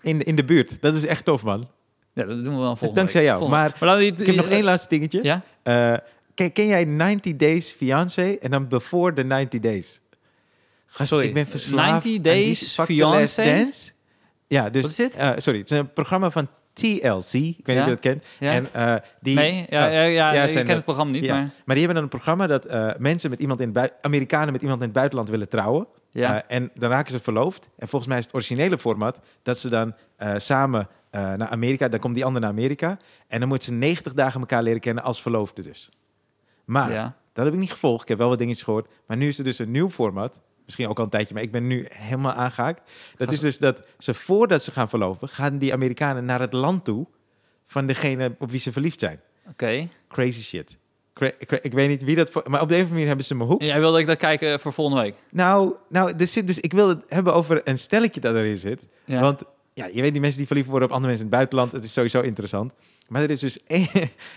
in, de- in de buurt. Dat is echt tof, man.
Ja, dat doen we dan volgende
Dus dankzij
week.
jou.
Volgende-
Maar ik heb nog één laatste dingetje.
Ja?
Eh, ken, ken jij 90 Days Fiancé en dan Before the 90 Days? Gast,
Sorry,
ik ben verslaafd
90
aan die
Days Fiancé?
Dance. Ja, dus...
Wat is dit?
eh, sorry, het is een programma van TLC. Ik weet niet of je dat kent.
Ja?
En eh, die...
nee, ja,
oh,
ja, ja,
ja,
ik ken het programma niet, maar...
Maar die hebben dan een programma dat eh, mensen met iemand in het Amerikanen met iemand in het buitenland willen trouwen.
Ja.
En dan raken ze verloofd. En volgens mij is het originele format dat ze dan samen naar Amerika, dan komt die ander naar Amerika. En dan moeten ze 90 dagen elkaar leren kennen als verloofde dus. Maar dat heb ik niet gevolgd. Ik heb wel wat dingetjes gehoord. Maar nu is er dus een nieuw format. Misschien ook al een tijdje, maar ik ben nu helemaal aangehaakt. Dat is dus dat ze voordat ze gaan verloven, gaan die Amerikanen naar het land toe van degene op wie ze verliefd zijn.
Oké.
Crazy shit. Cra- cra- ik weet niet wie dat... Voor, maar op de een of andere manier hebben ze mijn hoek.
En Jij wilde ik dat kijken voor volgende week?
Nou, nou er zit dus, ik wil het hebben over een stelletje dat erin zit.
Ja.
Want ja, je weet die mensen die verliefd worden op andere mensen in het buitenland. Het is sowieso interessant. Maar er is dus één,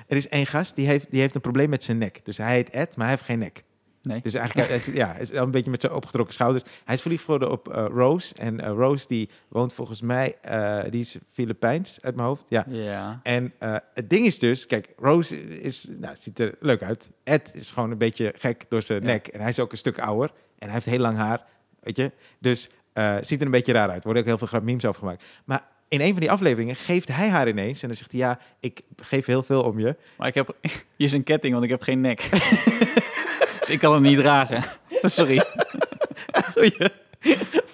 er is één gast die heeft, die heeft een probleem met zijn nek. Dus hij heet Ed, maar hij heeft geen nek.
Nee.
Dus eigenlijk hij is, ja, hij is een beetje met zijn opgetrokken schouders. Hij is verliefd geworden op eh, Rose. En eh, Rose die woont volgens mij, eh, die is Filipijns uit mijn hoofd. Ja.
Ja.
En het ding is dus, kijk, Rose is, nou, ziet er leuk uit. Ed is gewoon een beetje gek door zijn
Ja.
nek. En hij is ook een stuk ouder. En hij heeft heel lang haar, weet je. Dus ziet er een beetje raar uit. Er worden ook heel veel grap memes over gemaakt. Maar in een van die afleveringen geeft hij haar ineens. En dan zegt hij, ja, ik geef heel veel om je.
Maar ik heb... Hier is een ketting, want ik heb geen nek. dus ik kan hem niet dragen. Sorry.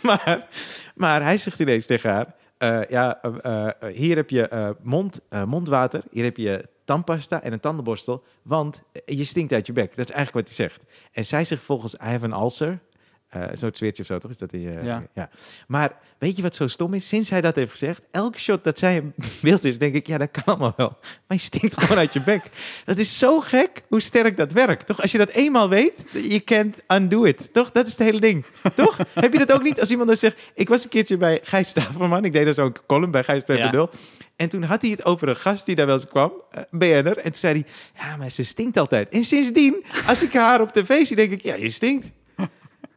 Maar, maar hij zegt ineens tegen haar... eh, ja, eh, eh, hier heb je mond, mondwater, hier heb je tandpasta en een tandenborstel, want je stinkt uit je bek. Dat is eigenlijk wat hij zegt. En zij zegt volgens, I have an ulcer. Eh Zo'n zweertje of zo, toch? Is dat die, eh,
Ja.
ja. Maar weet je wat zo stom is? Sinds hij dat heeft gezegd, elke shot dat zij in beeld is, denk ik, ja, dat kan allemaal wel. Maar je stinkt gewoon uit je bek. Dat is zo gek hoe sterk dat werkt. Toch? Als je dat eenmaal weet, je can't undo it. Toch? Dat is het hele ding. Toch? Heb je dat ook niet? Als iemand dan zegt, ik was een keertje bij Gijs Staverman. Ik deed dat zo'n column bij Gijs 2.0.
Ja.
En toen had hij het over een gast die daar wel eens kwam, eh, BN'er. En toen zei hij, ja, maar ze stinkt altijd. En sindsdien, als ik haar op tv zie, denk ik, ja, je stinkt.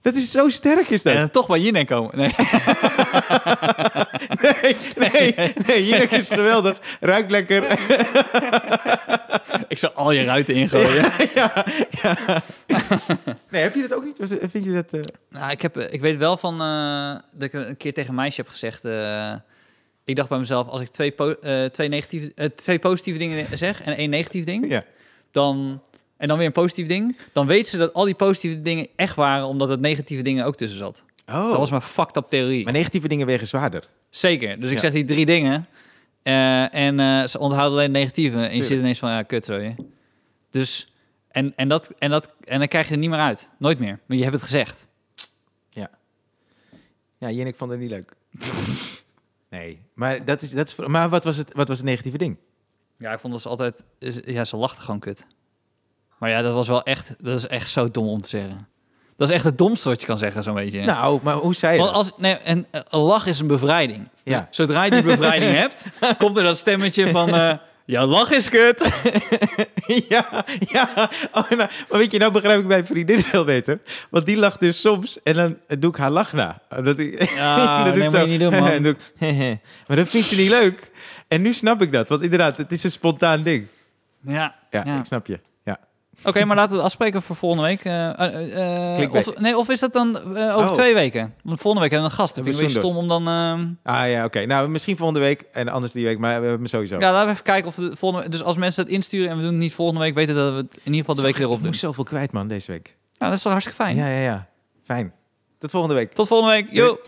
Dat is zo sterk, is dat.
En dan toch bij Jinek komen. Nee.
Nee, nee, nee, Jinek is geweldig. Ruikt lekker.
ik zou al je ruiten ingooien.
ja, ja. Nee, heb je dat ook niet? Was- Vind je dat... eh,
Nou, ik, heb, ik weet wel van eh, dat ik een keer tegen een meisje heb gezegd. eh, ik dacht bij mezelf, als ik twee, po- eh, twee, negatieve, eh, twee positieve dingen zeg en één negatief ding,
ja.
dan, en dan weer een positief ding, dan weet ze dat al die positieve dingen echt waren, omdat het negatieve dingen ook tussen zat.
Oh.
Dat was mijn fucked up theorie.
Maar negatieve dingen wegen zwaarder.
Zeker. Dus ik
Ja.
zeg die drie dingen eh, en eh, ze onthoudt alleen negatieve. En je
Tuurlijk.
zit ineens van, ja, kut zo je. Dus, en, en, dat, en, dat, en dan krijg je er niet meer uit. Nooit meer. Maar je hebt het gezegd.
Ja, Jinnik vond het niet leuk. nee, maar, dat is, dat is, maar wat, was het, wat was het negatieve ding?
Ja, ik vond dat ze altijd... Ja, ze lachte gewoon kut. Maar ja, dat was wel echt... Dat is echt zo dom om te zeggen. Dat is echt het domste wat je kan zeggen, zo'n beetje.
Nou, maar hoe zei je
Want als, nee, en eh, een lach is een bevrijding.
Ja.
Dus zodra je die bevrijding hebt, komt er dat stemmetje van... eh ja, lach is kut.
ja, ja. Oh, nou, maar weet je, nou begrijp ik mijn vriendin veel beter. Want die lacht dus soms en dan doe ik haar lach na. Dat ik,
Ja,
dat
nee, moet je niet doen, man.
En doe ik, maar dat vindt ze niet leuk. En nu snap ik dat. Want inderdaad, het is een spontaan ding.
Ja,
Ja,
Ja.
ik snap je.
Oké, maar laten we het afspreken voor volgende week. Eh,
Clickbait.
of, nee, of is dat dan over
Oh.
twee weken? Want volgende week hebben we een gast.
Over
vind ik een stom om dan...
Ah ja, oké. Nou, misschien volgende week en anders die week. Maar we hebben hem sowieso.
Ja, laten we even kijken of we de volgende Dus als mensen dat insturen en we doen het niet volgende week... weten dat we het in ieder geval de week erop
Ik
doen.
moest zoveel kwijt, man, deze week.
Ja, dat is toch hartstikke fijn.
Ja, ja, ja. Fijn. Tot volgende week.
Tot volgende week. Yo!